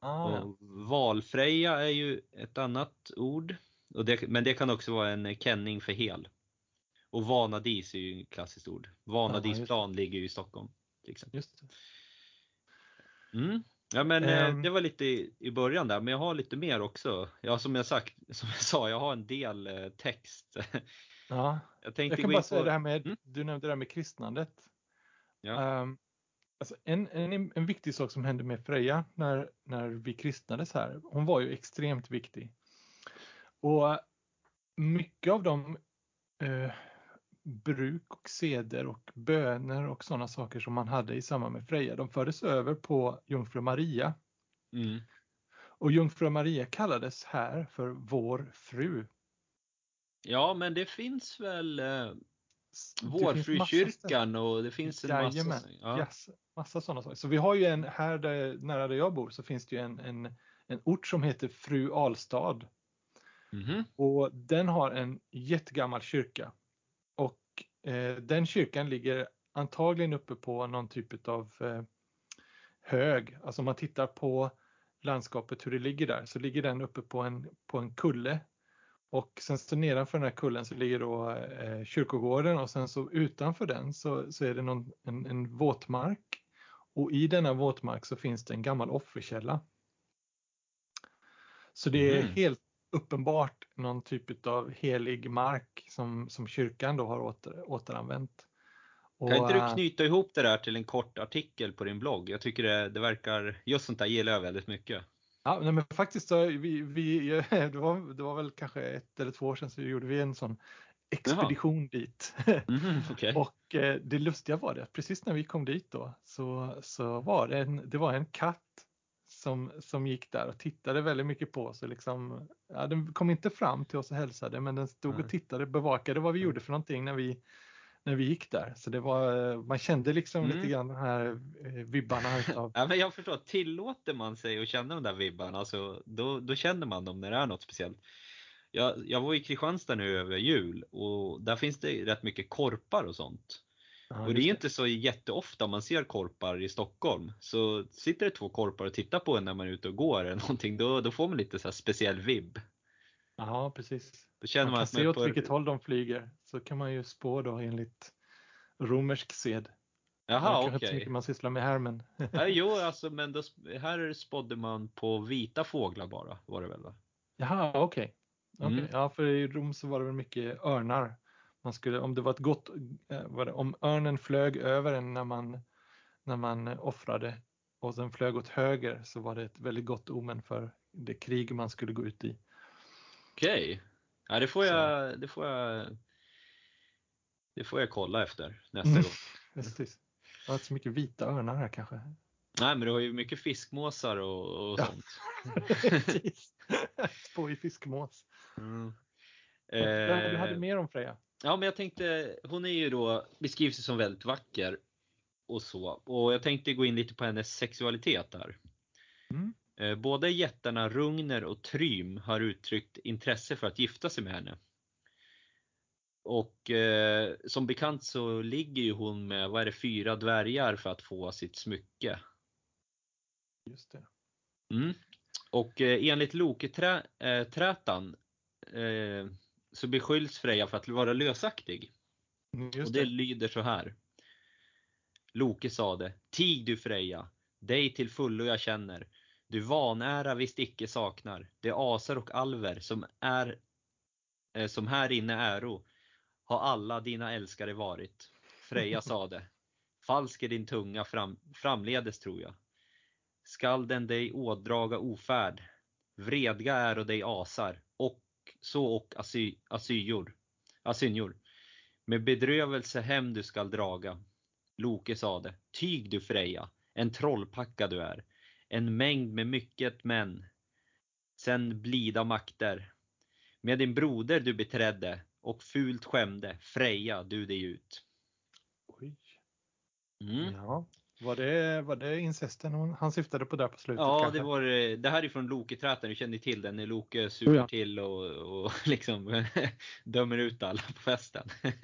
Speaker 2: Ah.
Speaker 1: Valfreja är ju ett annat ord, det, men det kan också vara en kenning för hel. Och Vanadis är ju ett klassiskt ord. Vanadisplan ja, ligger ju i Stockholm. Till exempel.
Speaker 2: Just
Speaker 1: mm. Ja men um, det var lite i, början där, men jag har lite mer också. Ja som jag sagt, (laughs) som jag sa, jag har en del eh, text. (laughs)
Speaker 2: Ja, jag, tänkte jag kan bara på... säga det här med, mm? du nämnde det här med kristnandet.
Speaker 1: Ja. Um,
Speaker 2: alltså en, en, en viktig sak som hände med Freja när, när vi kristnades här, hon var ju extremt viktig. Och mycket av de uh, bruk och seder och böner och sådana saker som man hade i samband med Freja, de fördes över på Jungfru Maria.
Speaker 1: Mm.
Speaker 2: Och Jungfru Maria kallades här för vår fru.
Speaker 1: Ja, men det finns väl eh, Vårfrukyrkan och det finns en massa,
Speaker 2: Jajamän, ja. yes, massa sådana saker. Så vi har ju en, här där, nära där jag bor så finns det ju en, en, en ort som heter Fru Alstad.
Speaker 1: Mhm.
Speaker 2: Och den har en jättegammal kyrka. Eh, den kyrkan ligger antagligen uppe på någon typ av eh, hög. Alltså om man tittar på landskapet hur det ligger där så ligger den uppe på en, på en kulle. Och sen så nedanför den här kullen så ligger då eh, kyrkogården och sen så utanför den så, så är det någon, en, en våtmark. Och i denna våtmark så finns det en gammal offerkälla. Så det är
Speaker 1: Mhm.
Speaker 2: helt uppenbart någon typ av helig mark som, som kyrkan då har åter, återanvänt. Och,
Speaker 1: Kan inte du
Speaker 2: eh,
Speaker 1: knyta ihop det där till en kort artikel på din blogg? Jag tycker det, det verkar, just sånt där gillar jag väldigt mycket.
Speaker 2: Ja, nej, men faktiskt så vi, vi, (laughs) det, var, det var väl kanske ett eller två år sedan så gjorde vi en sån expedition dit. (laughs)
Speaker 1: Mhm, okej.
Speaker 2: Och eh, det lustiga var det att precis när vi kom dit då så, så var det en, det var en katt som, som gick där och tittade väldigt mycket på oss. och Liksom, ja, den kom inte fram till oss och hälsade men den stod och tittade, bevakade vad vi gjorde för någonting när vi, när vi gick där. Så det var, man kände liksom
Speaker 1: Mm.
Speaker 2: lite grann de här eh, vibbarna utav
Speaker 1: Ja, men jag förstår, tillåter man sig att känna de där vibbarna så då, då känner man dem när det är något speciellt. Jag, jag var i Kristianstad nu över jul och där finns det rätt mycket korpar och sånt.
Speaker 2: Ja,
Speaker 1: och det är inte så jätteofta man ser korpar i Stockholm. Så sitter det två korpar och tittar på en när man är ute och går eller någonting, då, då får man lite så speciell vibb.
Speaker 2: Ja, precis.
Speaker 1: Då känner
Speaker 2: Man
Speaker 1: man,
Speaker 2: kan se åt
Speaker 1: på...
Speaker 2: vilket håll de flyger. Så kan man ju spå då enligt romersk sed.
Speaker 1: Jaha, okej.
Speaker 2: så mycket man sysslar med här men (laughs)
Speaker 1: Ja, jo, alltså, men då, här spådde man på vita fåglar bara, var det väl va?
Speaker 2: Jaha, okej. Okej,
Speaker 1: Mm.
Speaker 2: Ja, för i Rom så var det väl mycket örnar. Man skulle, om det var ett gott, eh, var det, om örnen flög över en när man, när man offrade och sen flög åt höger så var det ett väldigt gott omen för det krig man skulle gå ut i.
Speaker 1: Okej. Ja, det får
Speaker 2: Så.
Speaker 1: jag, det får jag, det får jag kolla efter nästa
Speaker 2: Mm.
Speaker 1: gång. (laughs)
Speaker 2: Precis. Det var inte så mycket vita örnar här kanske.
Speaker 1: Nej, men du har ju mycket fiskmåsar och, och
Speaker 2: Ja.
Speaker 1: sånt. (laughs)
Speaker 2: Precis. (laughs) I fiskmås.
Speaker 1: Mm.
Speaker 2: Eh, du hade mer om Freja?
Speaker 1: Ja, men jag tänkte, hon är ju då, beskrivs ju som väldigt vacker och så. Och jag tänkte gå in lite på hennes sexualitet där.
Speaker 2: Mm.
Speaker 1: Eh, Både jättarna Rungner och Trym har uttryckt intresse för att gifta sig med henne. Och eh, som bekant så ligger ju hon med, vad är det, fyra dvärgar för att få sitt smycke.
Speaker 2: Just det.
Speaker 1: Mm. Och eh, enligt Loketrätan eh, så beskylls Freja för att vara lösaktig.
Speaker 2: Mm,
Speaker 1: och
Speaker 2: Just
Speaker 1: det,
Speaker 2: det.
Speaker 1: lyder så här. Loke sade, tig du Freja, dig till fullo jag känner. Du vanära visst icke saknar, det asar och alver som är eh, som här inne äro, har alla dina älskare varit. Freja sade, (laughs) falsk är din tunga fram, framledes tror jag. Skall den dig ådraga ofärd, vredga är dig asar, och så och asy, asyror, asynjor. Med bedrövelse hem du skall draga. Loke sade, tyg du Freja, en trollpacka du är, en mängd med mycket män. Sen blida makter. Med din broder du beträdde och fult skämde, Freja du dig ut.
Speaker 2: Oj.
Speaker 1: Mm.
Speaker 2: Ja. Var det, var det incesten hon, han syftade på där på slutet?
Speaker 1: Ja,
Speaker 2: kanske?
Speaker 1: det, var, eh, det här är från Loketrätan, du känner till den när Loke super
Speaker 2: Oh ja.
Speaker 1: till och, och (laughs) liksom (laughs) dömer ut alla på festen. (laughs)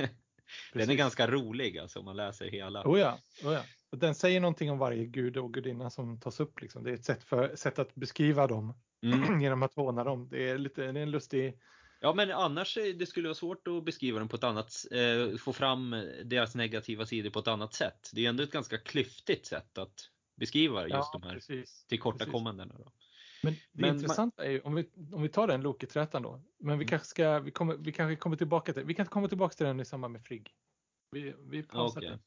Speaker 1: Den är
Speaker 2: Precis.
Speaker 1: ganska rolig alltså om man läser hela.
Speaker 2: Oh ja, oh ja. Och den säger någonting om varje gud och gudinna som tas upp. Liksom. Det är ett sätt, för, sätt att beskriva dem
Speaker 1: Mm. (clears throat)
Speaker 2: genom att håna dem. Det är, lite, det är en lustig...
Speaker 1: Ja men annars eh, det skulle vara svårt att beskriva dem på ett annat eh, få fram deras negativa sidor på ett annat sätt. Det är ändå ett ganska klyftigt sätt att beskriva just
Speaker 2: ja,
Speaker 1: de här
Speaker 2: precis.
Speaker 1: tillkortakommandena. Då.
Speaker 2: Men det
Speaker 1: Men man-
Speaker 2: intressanta är ju, om vi, om vi tar den Loketrätan då, men vi
Speaker 1: Mm.
Speaker 2: kanske ska, vi, kommer, vi kanske kommer tillbaka till, vi kan komma tillbaka till den i samband med Frigg. Vi, vi pausar
Speaker 1: Okej.
Speaker 2: den.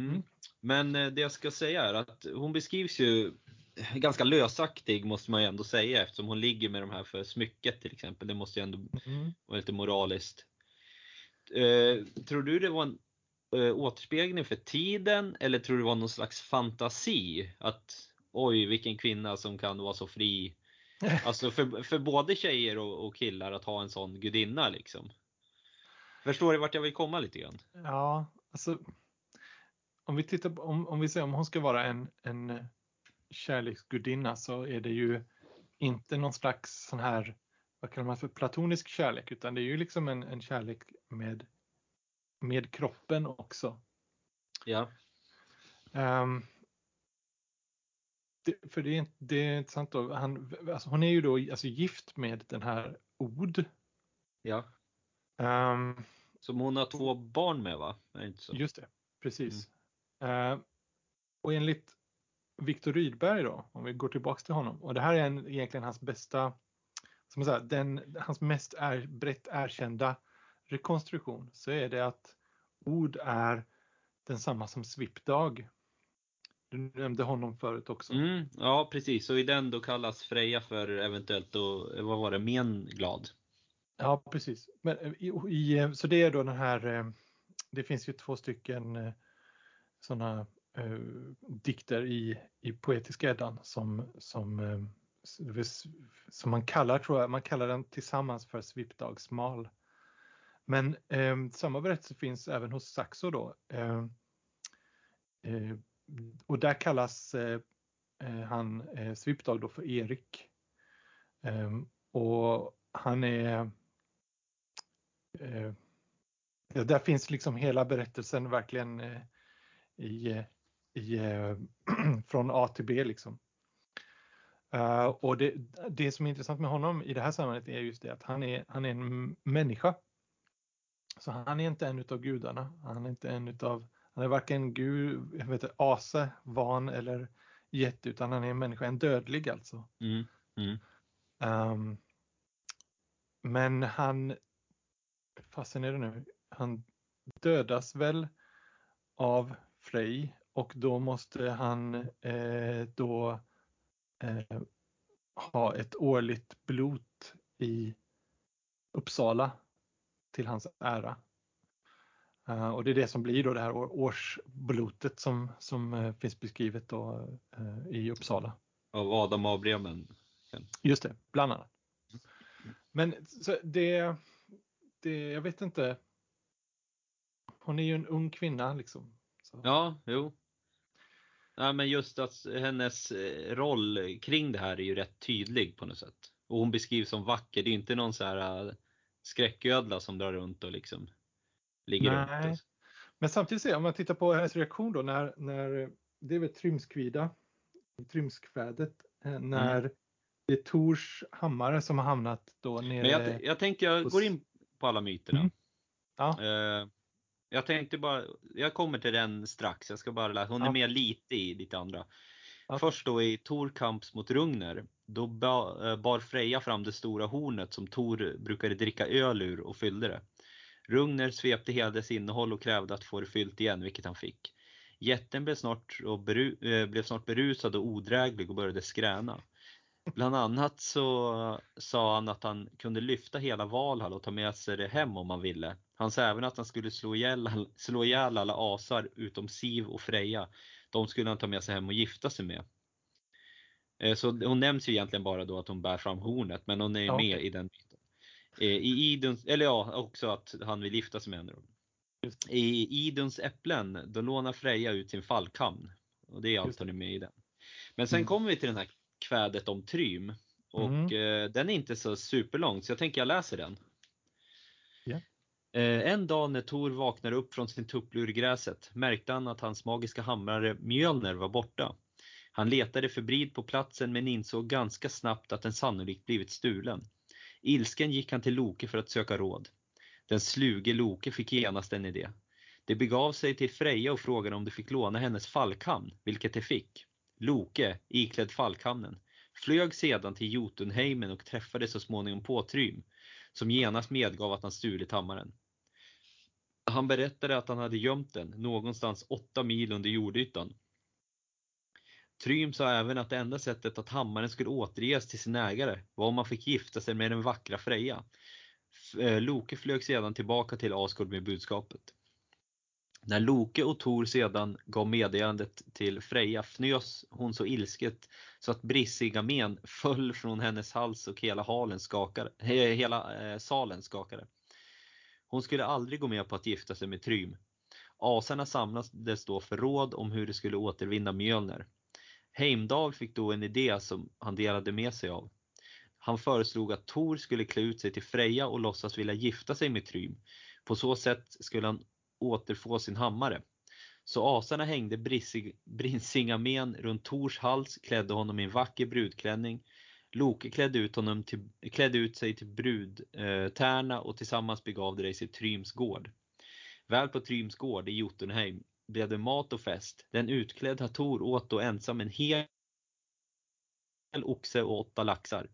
Speaker 1: Mm.
Speaker 2: Mm.
Speaker 1: Men eh, det jag ska säga är att hon beskrivs ju ganska lösaktig måste man ju ändå säga eftersom hon ligger med de här för smycket till exempel. Det måste ju ändå
Speaker 2: Mm.
Speaker 1: vara lite moraliskt. Eh, tror du det var en eh, återspegling för tiden eller tror du det var någon slags fantasi? Att oj vilken kvinna som kan vara så fri. (laughs) Alltså för, för både tjejer och, och killar att ha en sån gudinna liksom. Förstår du vart jag vill komma lite grann?
Speaker 2: Ja, alltså om vi tittar på, om, om vi säger om hon ska vara en, en kärleksgudinna så är det ju inte någon slags sån här vad kallar man för platonisk kärlek utan det är ju liksom en, en kärlek med, med kroppen också.
Speaker 1: Ja.
Speaker 2: Um, det, för det är, det är intressant då, han, alltså hon är ju då alltså gift med den här Od.
Speaker 1: Ja.
Speaker 2: Um,
Speaker 1: Som hon har två barn med va?
Speaker 2: Just det, precis. Uh, och enligt Viktor Rydberg då, om vi går tillbaks till honom, och det här är en, egentligen hans bästa, som säga, den, hans mest är, brett erkända rekonstruktion, så är det att ord är densamma som Svipdag. Du nämnde honom förut också.
Speaker 1: Mm, ja precis, och i den då kallas Freja för eventuellt då, vad var det, menglad?
Speaker 2: Ja precis. Men eh, i, i, så det är då den här, eh, det finns ju två stycken eh, sådana eh, dikter i, i Poetiska Eddan som, som, eh, som man kallar, tror jag, man kallar den tillsammans för Svipdagsmal. Men eh, samma berättelse finns även hos Saxo då. Eh, eh, och där kallas eh, eh han eh, Svipdag då för Erik. Ehm, och han är eh, där finns liksom hela berättelsen verkligen eh, i, i, (clears throat) från A till B liksom. Uh, och det, det som är intressant med honom i det här sammanhanget är just det att han är, han är en människa. Så han är inte en utav gudarna. Han är inte en utav, han är varken gud, jag vet inte, ase, van eller jätte utan han är en människa, en dödlig alltså.
Speaker 1: Mm. Mm.
Speaker 2: Um, men han, fasen är det nu, han dödas väl av Frey och då måste han eh, då eh, ha ett årligt blot i Uppsala till hans ära. Uh, och det är det som blir då det här årsblotet som, som uh, finns beskrivet då, uh, i Uppsala.
Speaker 1: Av Adam Abraham?
Speaker 2: Just det, bland annat. Men så det, det, jag vet inte. Hon är ju en ung kvinna liksom.
Speaker 1: Så. Ja, jo. Ja, men just att hennes eh, roll kring det här är ju rätt tydlig på något sätt. Och hon beskrivs som vacker. Det är inte någon så här eh, skräcködla som drar runt och liksom ligger Nej. runt.
Speaker 2: Men samtidigt, om man tittar på hennes reaktion då när, när det är väl Trymskvida, Trymskvädet, eh, när mm. det är Tors hammare som har hamnat då nere.
Speaker 1: Men jag, jag tänkte jag går in på alla myterna. Mm.
Speaker 2: Ja.
Speaker 1: Uh, jag tänkte bara, jag kommer till den strax, jag ska bara läsa, hon ja. är med lite i lite andra. Ja. Först då i Tor kamps mot Rugner, då eh, bar Freja fram det stora hornet som Tor brukade dricka öl ur och fyllde det. Rugner svepte hela dess innehåll och krävde att få det fyllt igen, vilket han fick. Jätten blev snart, och beru, äh, blev snart berusad och odräglig och började skräna. Bland annat så sa han att han kunde lyfta hela Valhall och ta med sig det hem om han ville. Han sa även att han skulle slå ihjäl, slå ihjäl alla asar utom Siv och Freja. De skulle han ta med sig hem och gifta sig med. Eh, så hon nämns ju egentligen bara då att hon bär fram hornet, men hon är ja, med i den biten. Eh, I Iduns, eller ja, också att han vill gifta sig med henne. I Iduns äpplen, då lånar Freja ut sin fallkamn. Och det är allt hon är med i den. Men sen mm. kommer vi till den här kvädet om Trym. Och mm. eh, den är inte så superlång, så jag tänker jag läser den.
Speaker 2: Yeah.
Speaker 1: En dag när Tor vaknade upp från sin tupplur i gräset märkte han att hans magiska hamrare Mjölner var borta. Han letade febrilt på platsen men insåg ganska snabbt att den sannolikt blivit stulen. Ilsken gick han till Loke för att söka råd. Den sluge Loke fick genast en idé. Det begav sig till Freja och frågade om de fick låna hennes falkhamn, vilket de fick. Loke, iklädd falkhamnen, flög sedan till Jotunheimen och träffade så småningom på Trym, som genast medgav att han stulit hammaren. Han berättade att han hade gömt den någonstans åtta mil under jordytan. Trym sa även att det enda sättet att hammaren skulle återges till sin ägare var om man fick gifta sig med den vackra Freja. Eh, Loke flög sedan tillbaka till Asgård med budskapet. När Loke och Tor sedan gav meddelandet till Freja fnös hon så ilsket så att brissiga men föll från hennes hals och hela, halen skakade, hela eh, salen skakade. Hon skulle aldrig gå med på att gifta sig med Trym. Asarna samlades då för råd om hur de skulle återvinna Mjölner. Heimdal fick då en idé som han delade med sig av. Han föreslog att Tor skulle klä ut sig till Freja och låtsas vilja gifta sig med Trym. På så sätt skulle han återfå sin hammare. Så asarna hängde Brisingamen runt Tors hals, klädde honom i en vacker brudklänning. Loke klädde ut, honom till, klädde ut sig till brudtärna eh, och tillsammans begav de sig till Tryms gård. Väl på Tryms gård i Jotunheim blev det mat och fest. Den utklädda Tor åt då ensam en hel oxe och åtta laxar.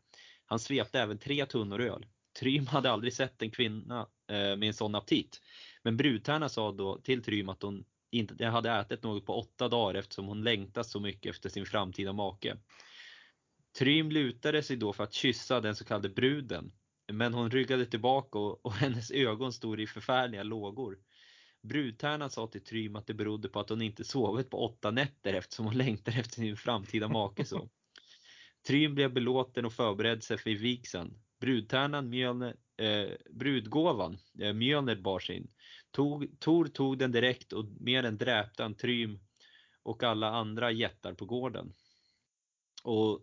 Speaker 1: Han svepte även tre tunnor öl. Trym hade aldrig sett en kvinna eh, med en sån aptit. Men brudtärna sa då till Trym att hon inte hade ätit något på åtta dagar eftersom hon längtat så mycket efter sin framtida make. Trym lutade sig då för att kyssa den så kallade bruden. Men hon ryggade tillbaka och, och hennes ögon stod i förfärliga lågor. Brudtärnan sa till Trym att det berodde på att hon inte sovit på åtta nätter eftersom hon längtar efter sin framtida make så. (laughs) Trym blev belåten och förberedde sig för vigseln. Brudtärnan Mjölner, eh, brudgåvan, eh, Mjölner bar sin. Tog, Tor tog den direkt och mer än dräpte han Trym och alla andra jättar på gården. Och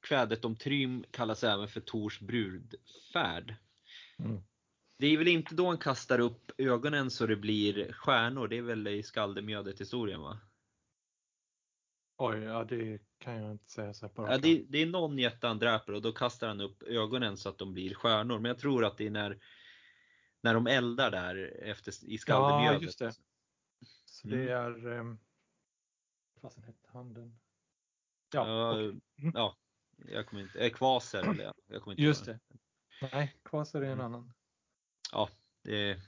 Speaker 1: kvädet om Trym kallas även för Tors brudfärd. Mm. Det är väl inte då han kastar upp ögonen så det blir stjärnor, det är väl i skaldemjödet historien va?
Speaker 2: Oj, ja det kan jag inte säga så
Speaker 1: på ja, det, det, är någon jätte han dräper och då kastar han upp ögonen så att de blir stjärnor. Men jag tror att det är när, när de eldar där efter, i skaldemjödet. Ja, just det.
Speaker 2: Så mm. det är, um, vad hette handen?
Speaker 1: Ja, uh, okay. mm. ja, jag kommer inte, äh, Kvaser eller jag kommer inte
Speaker 2: Just det. Nej, Kvaser är en mm. annan.
Speaker 1: Ja, det,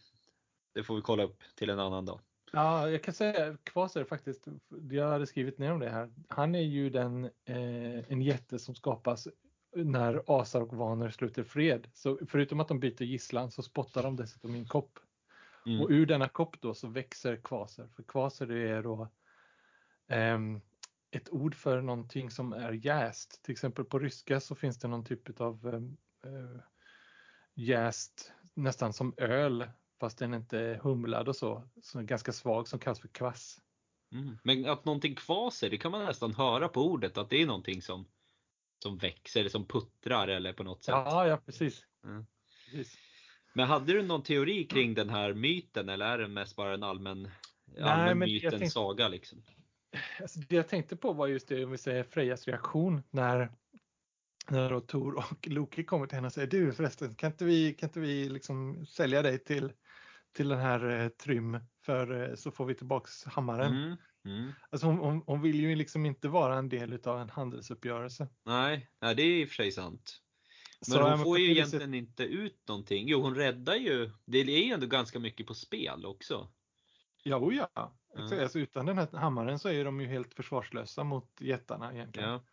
Speaker 1: det får vi kolla upp till en annan dag.
Speaker 2: Ja, jag kan säga Kvaser faktiskt, jag hade skrivit ner om det här. Han är ju den, eh, en jätte som skapas när asar och vaner sluter fred. Så förutom att de byter gisslan så spottar de dessutom i en kopp. Mm. Och ur denna kopp då så växer kvaser. För kvaser det är då eh, ett ord för någonting som är jäst. Till exempel på ryska så finns det någon typ av eh, eh jäst, nästan som öl fast den inte är humlad och så, som är ganska svag som kallas för kvass.
Speaker 1: Mm. Men att någonting kvaser, det kan man nästan höra på ordet att det är någonting som, som växer, som puttrar eller på något sätt.
Speaker 2: Ja, ja precis. Mm. precis.
Speaker 1: Men hade du någon teori kring den här myten eller är det mest bara en allmän, allmän Nej, myt, en tänkte, saga? Liksom?
Speaker 2: Alltså det jag tänkte på var just det, om vi säger Frejas reaktion när när då Tor och Loki kommer till henne och säger du förresten kan inte vi, kan inte vi liksom sälja dig till till den här eh, Trym för eh, så får vi tillbaks hammaren. Mm, mm. Alltså hon, hon, hon, vill ju liksom inte vara en del av en handelsuppgörelse.
Speaker 1: Nej, nej det är i och för sig sant. Men så, hon får ju egentligen sätt... inte ut någonting. Jo, hon räddar ju. Det är ju ändå ganska mycket på spel också.
Speaker 2: Ja, oh ja. Mm. Alltså, utan den här hammaren så är de ju helt försvarslösa mot jättarna egentligen. Ja.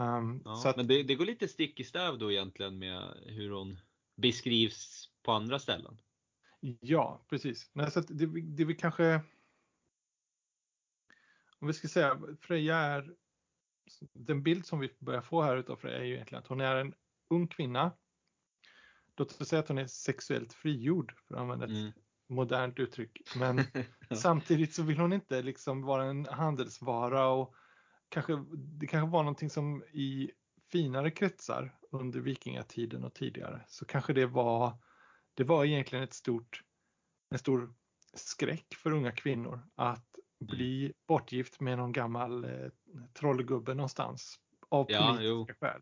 Speaker 1: Um, ja, att... Men det, det, går lite stick i stäv då egentligen med hur hon beskrivs på andra ställen.
Speaker 2: Ja, precis. Nej, så det, det vi kanske... Om vi ska säga, Freja är... Den bild som vi börjar få här utav Freja är ju egentligen att hon är en ung kvinna. Låt oss säga att hon är sexuellt frigjord, för att använda ett mm. modernt uttryck. Men (laughs) samtidigt så vill hon inte liksom vara en handelsvara och kanske, det kanske var någonting som i finare kretsar under vikingatiden och tidigare så kanske det var det var egentligen ett stort, en stor skräck för unga kvinnor att bli mm. bortgift med någon gammal eh, trollgubbe någonstans av ja, politiska jo. skäl.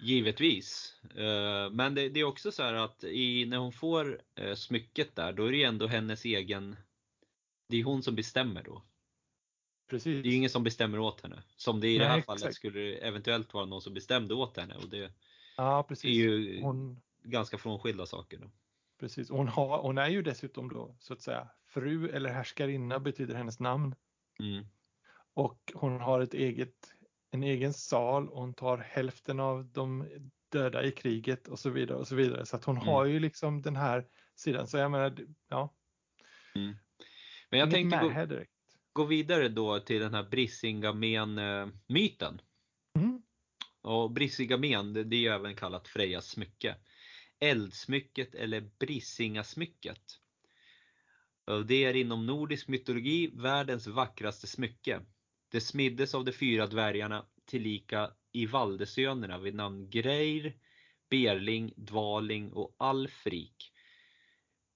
Speaker 1: Givetvis. Eh, men det, är också så här att i, när hon får eh, smycket där, då är det ändå hennes egen... Det är hon som bestämmer då. Precis. Det är ingen som bestämmer åt henne. Som det i Nej, det här exakt. fallet skulle det eventuellt vara någon som bestämde åt henne. Och det
Speaker 2: ja, precis.
Speaker 1: är ju hon, ganska frånskilda saker. Då.
Speaker 2: Precis, hon, har, hon är ju dessutom då så att säga fru eller härskarinna betyder hennes namn. Mm. Och hon har ett eget, en egen sal och hon tar hälften av de döda i kriget och så vidare och så vidare. Så att hon mm. har ju liksom den här sidan. Så jag menar, ja.
Speaker 1: Mm. Men jag tänkte gå, gå, vidare då till den här Brisingamen-myten. Mm. Och Brisingamen, det, det är ju även kallat Frejas smycke eldsmycket eller Brissingasmycket. Det är inom nordisk mytologi världens vackraste smycke. Det smiddes av de fyra dvärgarna tillika i Valdesönerna vid namn Greir, Berling, Dvaling och Alfrik.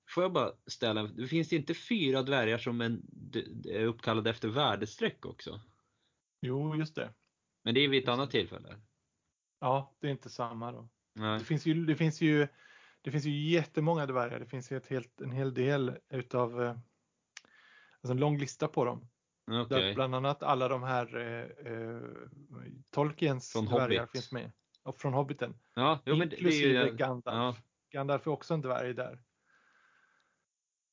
Speaker 1: Får jag bara ställa, det finns inte fyra dvärgar som en, är uppkallade efter värdestreck också?
Speaker 2: Jo, just det.
Speaker 1: Men det är vid ett annat tillfälle?
Speaker 2: Ja, det är inte samma då.
Speaker 1: Nej.
Speaker 2: Det finns ju, det finns ju, det finns ju jättemånga dvärgar. Det finns ju ett helt, en hel del utav, eh, alltså en lång lista på dem.
Speaker 1: Okej.
Speaker 2: Där bland annat alla de här eh, eh, Tolkiens
Speaker 1: Från
Speaker 2: dvärgar
Speaker 1: Hobbit.
Speaker 2: finns med. Och från Hobbiten.
Speaker 1: Ja, jo, men det är
Speaker 2: Inklusive
Speaker 1: ju,
Speaker 2: Gandalf.
Speaker 1: ja,
Speaker 2: Gandalf är också en dvärg där.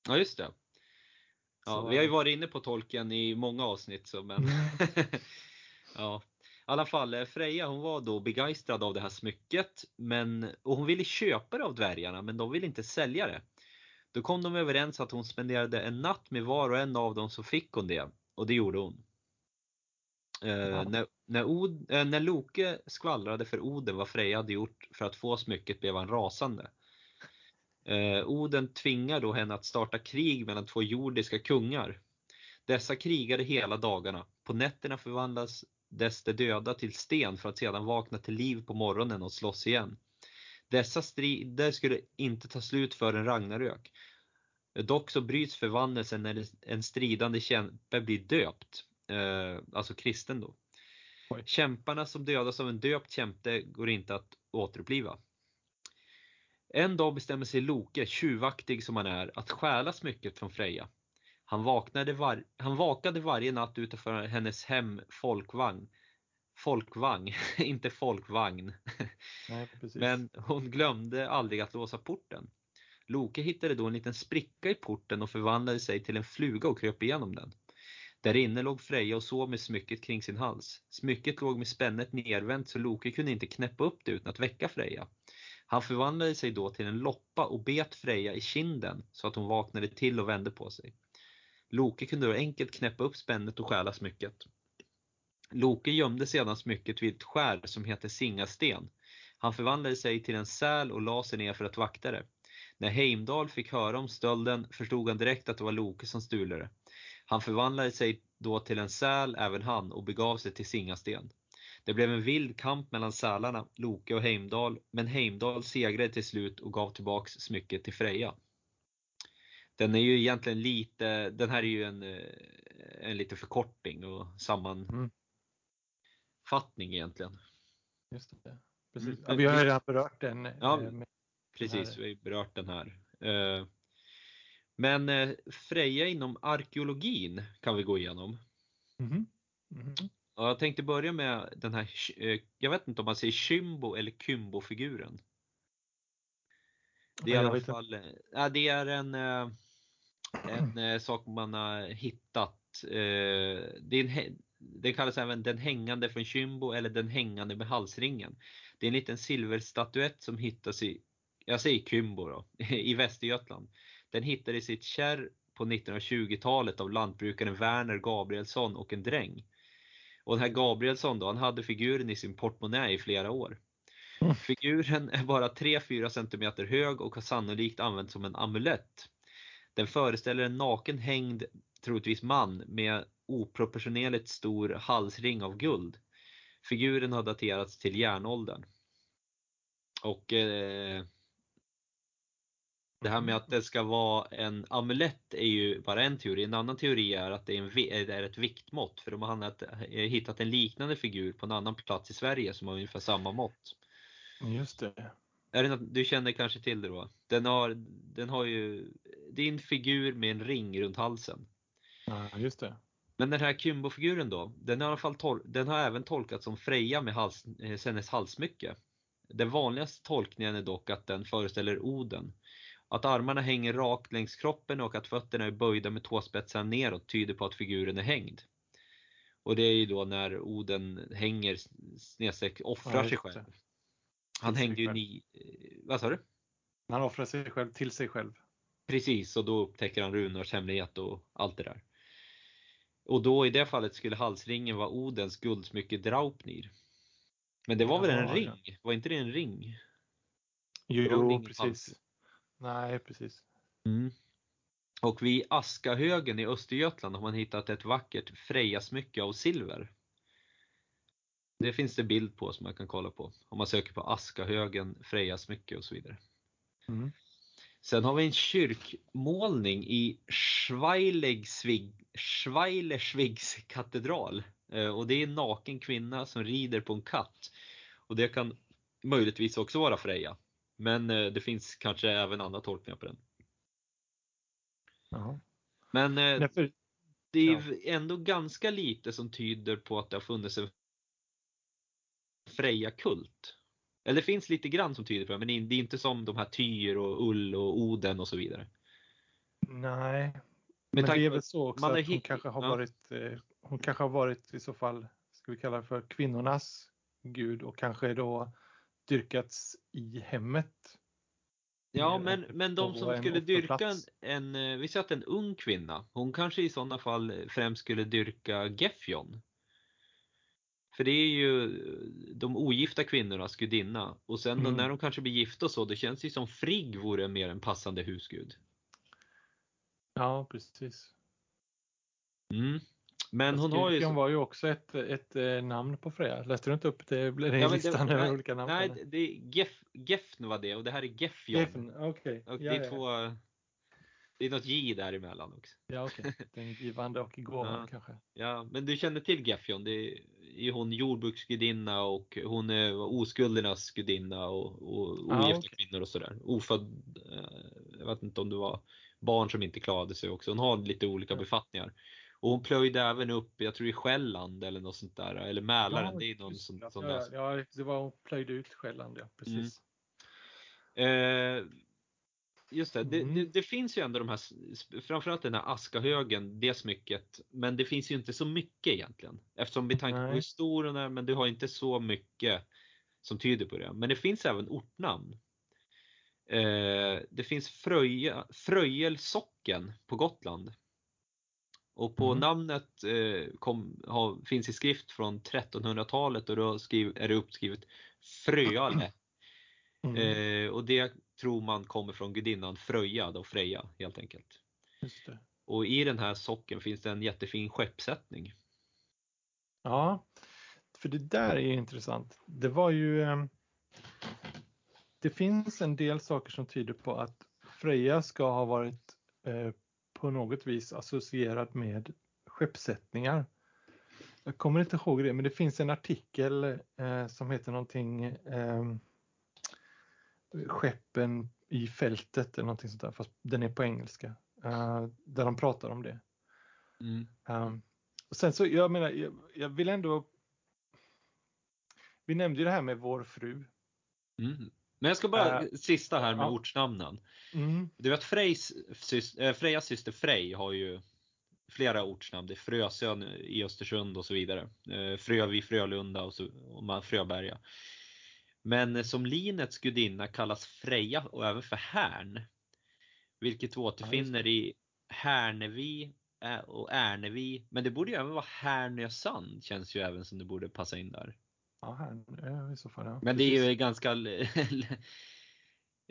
Speaker 1: Ja, just det. Ja,
Speaker 2: Så-
Speaker 1: vi har ju varit inne på tolken i många avsnitt så men (laughs) (laughs) ja. I alla fall, eh, Freja hon var då begeistrad av det här smycket men, och hon ville köpa det av dvärgarna men de ville inte sälja det. Då kom de överens att hon spenderade en natt med var och en av dem så fick hon det och det gjorde hon. Eh,
Speaker 2: Ja.
Speaker 1: när, när, Od, eh, när Loke skvallrade för Oden vad Freja hade gjort för att få smycket blev han rasande. Eh, Oden tvingar då henne att starta krig mellan två jordiska kungar. Dessa krigade hela dagarna. På nätterna förvandlas dess de döda till sten för att sedan vakna till liv på morgonen och slåss igen. Dessa strider skulle inte ta slut förrän Ragnarök. Dock så bryts förvandlelsen när en stridande kämpe blir döpt, eh, alltså kristen då.
Speaker 2: Oj.
Speaker 1: Kämparna som dödas av en döpt kämpe går inte att återuppliva. En dag bestämmer sig Loke, tjuvaktig som han är, att stjäla smycket från Freja. Han, vaknade var, han vakade varje natt utanför hennes hem folkvagn. Folkvagn, (laughs) inte folkvagn.
Speaker 2: Nej.
Speaker 1: Men hon glömde aldrig att låsa porten. Loke hittade då en liten spricka i porten och förvandlade sig till en fluga och kröp igenom den. Där inne låg Freja och sov med smycket kring sin hals. Smycket låg med spännet nervänt så Loke kunde inte knäppa upp det utan att väcka Freja. Han förvandlade sig då till en loppa och bet Freja i kinden så att hon vaknade till och vände på sig. Loke kunde då enkelt knäppa upp spännet och stjäla smycket. Loke gömde sedan smycket vid ett skär som heter Singasten. Han förvandlade sig till en säl och la sig ner för att vakta det. När Heimdall fick höra om stölden förstod han direkt att det var Loke som stulade det. Han förvandlade sig då till en säl även han och begav sig till Singasten. Det blev en vild kamp mellan sälarna, Loke och Heimdall, men Heimdall segrade till slut och gav tillbaks smycket till Freja. Den är ju egentligen lite, den här är ju en, eh, en liten förkortning och sammanfattning
Speaker 2: Mm.
Speaker 1: egentligen.
Speaker 2: Just det. Precis.
Speaker 1: Mm.
Speaker 2: Ja, vi har ju redan berört den. eh,
Speaker 1: Ja,
Speaker 2: med-
Speaker 1: Precis, vi har berört den här. Eh, Men Freja inom arkeologin kan vi gå igenom.
Speaker 2: Mhm. Mhm.
Speaker 1: Ja, Jag tänkte börja med den här, eh, jag vet inte om man säger Kymbo eller Kymbo-figuren. Det är i alla fall, eh, ja, det är en, eh, en sak man har hittat. Det, är en, hä- det kallas även den hängande från Kymbo eller den hängande med halsringen. Det är en liten silverstatyett som hittas i, jag säger Kymbo då, (laughs) i Västergötland. Den hittades i ett kärr på 1920-talet av lantbrukaren Werner Gabrielsson och en dräng. Och den här Gabrielsson då, han hade figuren i sin portmonnä i flera år.
Speaker 2: Mm.
Speaker 1: Figuren är bara 3-4 cm hög och har sannolikt använts som en amulett. Den föreställer en naken hängd, troligtvis man, med oproportionerligt stor halsring av guld. Figuren har daterats till järnåldern. Och eh, det här med att det ska vara en amulett är ju bara en teori. En annan teori är att det är, en, vi- är ett viktmått. För de har eh, hittat en liknande figur på en annan plats i Sverige som har ungefär samma mått.
Speaker 2: Just det.
Speaker 1: Är det något, du känner kanske till det då? Den har, den har ju, det är en figur med en ring runt halsen.
Speaker 2: Ja, just det.
Speaker 1: Men den här Kymbo-figuren då, den har, i alla fall tol- den har även tolkats som Freja med hals, eh, hennes halsmycke. Den vanligaste tolkningen är dock att den föreställer Oden. Att armarna hänger rakt längs kroppen och att fötterna är böjda med tåspetsarna neråt tyder på att figuren är hängd. Och det är ju då när Oden hänger snedstreck offrar
Speaker 2: Ja,
Speaker 1: sig själv. Han hängde ju ni, eh, vad sa du?
Speaker 2: Han offrar sig själv till sig själv.
Speaker 1: Precis, och då upptäcker han runors hemlighet och allt det där. Och då i det fallet skulle halsringen vara Odens guldsmycke Draupnir. Men det var väl en
Speaker 2: Ja,
Speaker 1: ring? Var inte det en ring?
Speaker 2: Jo,
Speaker 1: ingen
Speaker 2: precis.
Speaker 1: hals.
Speaker 2: Nej, precis.
Speaker 1: Och vid Askahögen i Östergötland har man hittat ett vackert Freja-smycke av silver. Det finns det bild på som man kan kolla på. Om man söker på Askahögen, Freja smycke och så vidare.
Speaker 2: Mm.
Speaker 1: Sen har vi en kyrkmålning i Schweilerswigs katedral. Eh, och det är en naken kvinna som rider på en katt. Och det kan möjligtvis också vara Freja. Men eh, det finns kanske även andra tolkningar på den.
Speaker 2: Jaha.
Speaker 1: Men eh,
Speaker 2: Nej, för,
Speaker 1: det är ändå ganska lite som tyder på att det har funnits en Freja-kult. Eller det finns lite grann som tyder på det, men det är inte som de här Tyr och Ull och Oden och så vidare.
Speaker 2: nej, men
Speaker 1: tanke
Speaker 2: det är väl så också att hon kanske har
Speaker 1: ja.
Speaker 2: varit, eh, hon kanske har varit i så fall, ska vi kalla det för kvinnornas gud och kanske då dyrkats i hemmet.
Speaker 1: Ja, men, men de som skulle dyrka en, en, eh, vi säger att en ung kvinna, hon kanske i sådana fall främst skulle dyrka Gefjon. För det är ju de ogifta kvinnornas gudinna. Och sen
Speaker 2: Mm.
Speaker 1: när de kanske blir gifta så, det känns ju som Frigg vore mer en passande husgud.
Speaker 2: Ja, precis.
Speaker 1: Mm. Men hon har ju...
Speaker 2: Var ju också ett, ett eh, namn på Freja. Läste du inte upp det, i
Speaker 1: Ja,
Speaker 2: listan över olika namn?
Speaker 1: nej, det är Gef, Gefn var det och det här är Gefjon.
Speaker 2: Gefjon, okej.
Speaker 1: Och
Speaker 2: Ja,
Speaker 1: det är
Speaker 2: ja,
Speaker 1: två... Det är något J däremellan också.
Speaker 2: ja, okej. (laughs) Den givande och gåvan
Speaker 1: Ja.
Speaker 2: kanske.
Speaker 1: Ja, men du känner till Gefjon. Det är ju hon jordbruksgudinna och hon är oskuldernas gudinna och, och
Speaker 2: Ah,
Speaker 1: ogifta
Speaker 2: okej.
Speaker 1: kvinnor och sådär. Ofödd, eh, jag vet inte om det var barn som inte klarade sig också. Hon har lite olika befattningar. Och hon plöjde även upp, jag tror i Själland eller något sånt där, eller Mälaren. det är någon
Speaker 2: just
Speaker 1: sån,
Speaker 2: det.
Speaker 1: sån
Speaker 2: ja,
Speaker 1: där.
Speaker 2: ja, ja, det var hon plöjde ut Själland, ja precis.
Speaker 1: Eh, just det, det,
Speaker 2: Mm.
Speaker 1: det, det finns ju ändå de här, framförallt den här Askahögen, det smycket. Men det finns ju inte så mycket egentligen. Eftersom med tanke på
Speaker 2: Nej.
Speaker 1: hur stor den är, men du har inte så mycket som tyder på det. Men det finns även ortnamn. Eh, det finns Fröja, Fröjelsocken på Gotland. Och på
Speaker 2: Mm.
Speaker 1: namnet eh, kom, har, finns i skrift från 1300-talet och då skriv, är det uppskrivet Fröale. (clears throat)
Speaker 2: Mm,
Speaker 1: Eh, och det tror man kommer från gudinnan Fröja, då Freja helt enkelt. Och i den här socken finns det en jättefin skeppssättning.
Speaker 2: Ja, för det där är ju intressant. Det var ju eh, Det finns en del saker som tyder på att Freja ska ha varit eh, på något vis associerad med skeppssättningar. Jag kommer inte ihåg det, men det finns en artikel eh, som heter någonting eh, Skeppen i fältet eller någonting sånt där, fast den är på engelska. eh, där de pratar om det.
Speaker 1: Mm.
Speaker 2: Um, och sen så, jag menar, jag, jag vill ändå... Vi nämnde ju det här med vår fru.
Speaker 1: Mm. Men jag ska bara,
Speaker 2: Eh,
Speaker 1: sista här med
Speaker 2: ja.
Speaker 1: ortsnamnen.
Speaker 2: Mm,
Speaker 1: Du vet Frejs, eh, Frejas syster Frej har ju flera ortsnamn. Det är Frösön i Östersund och så vidare. Eh, Frövi, Frölunda och, så, och Fröberga. Men som linets gudinna kallas Freja och även för Härn. Vilket vi återfinner i Härnevi och Ärnevi. Men det borde ju även vara Härnösand känns ju även som det borde passa in där.
Speaker 2: Ja, här, ja, i så fall. Ja.
Speaker 1: Men det är ju ganska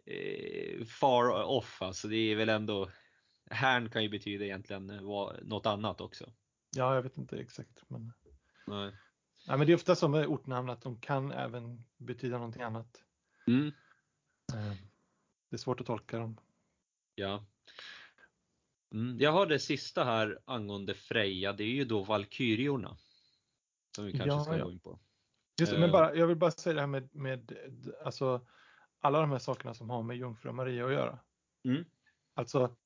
Speaker 1: eh, far off alltså. Det är väl ändå Härn kan ju betyda egentligen eh, något annat också.
Speaker 2: Ja, jag vet inte exakt. Men,
Speaker 1: Nej.
Speaker 2: ja, men det är ofta så med ortnamn att de kan även betyda någonting annat.
Speaker 1: Mm,
Speaker 2: Eh, Det är svårt att tolka dem.
Speaker 1: ja. Mm, jag har det sista här angående Freja. Det är ju då Valkyriorna. Som vi kanske
Speaker 2: Ja,
Speaker 1: ska gå in på.
Speaker 2: Just, det,
Speaker 1: Eh.
Speaker 2: men bara, jag vill bara säga det här med, med alltså, alla de här sakerna som har med Jungfru Maria att göra.
Speaker 1: Mm.
Speaker 2: Alltså,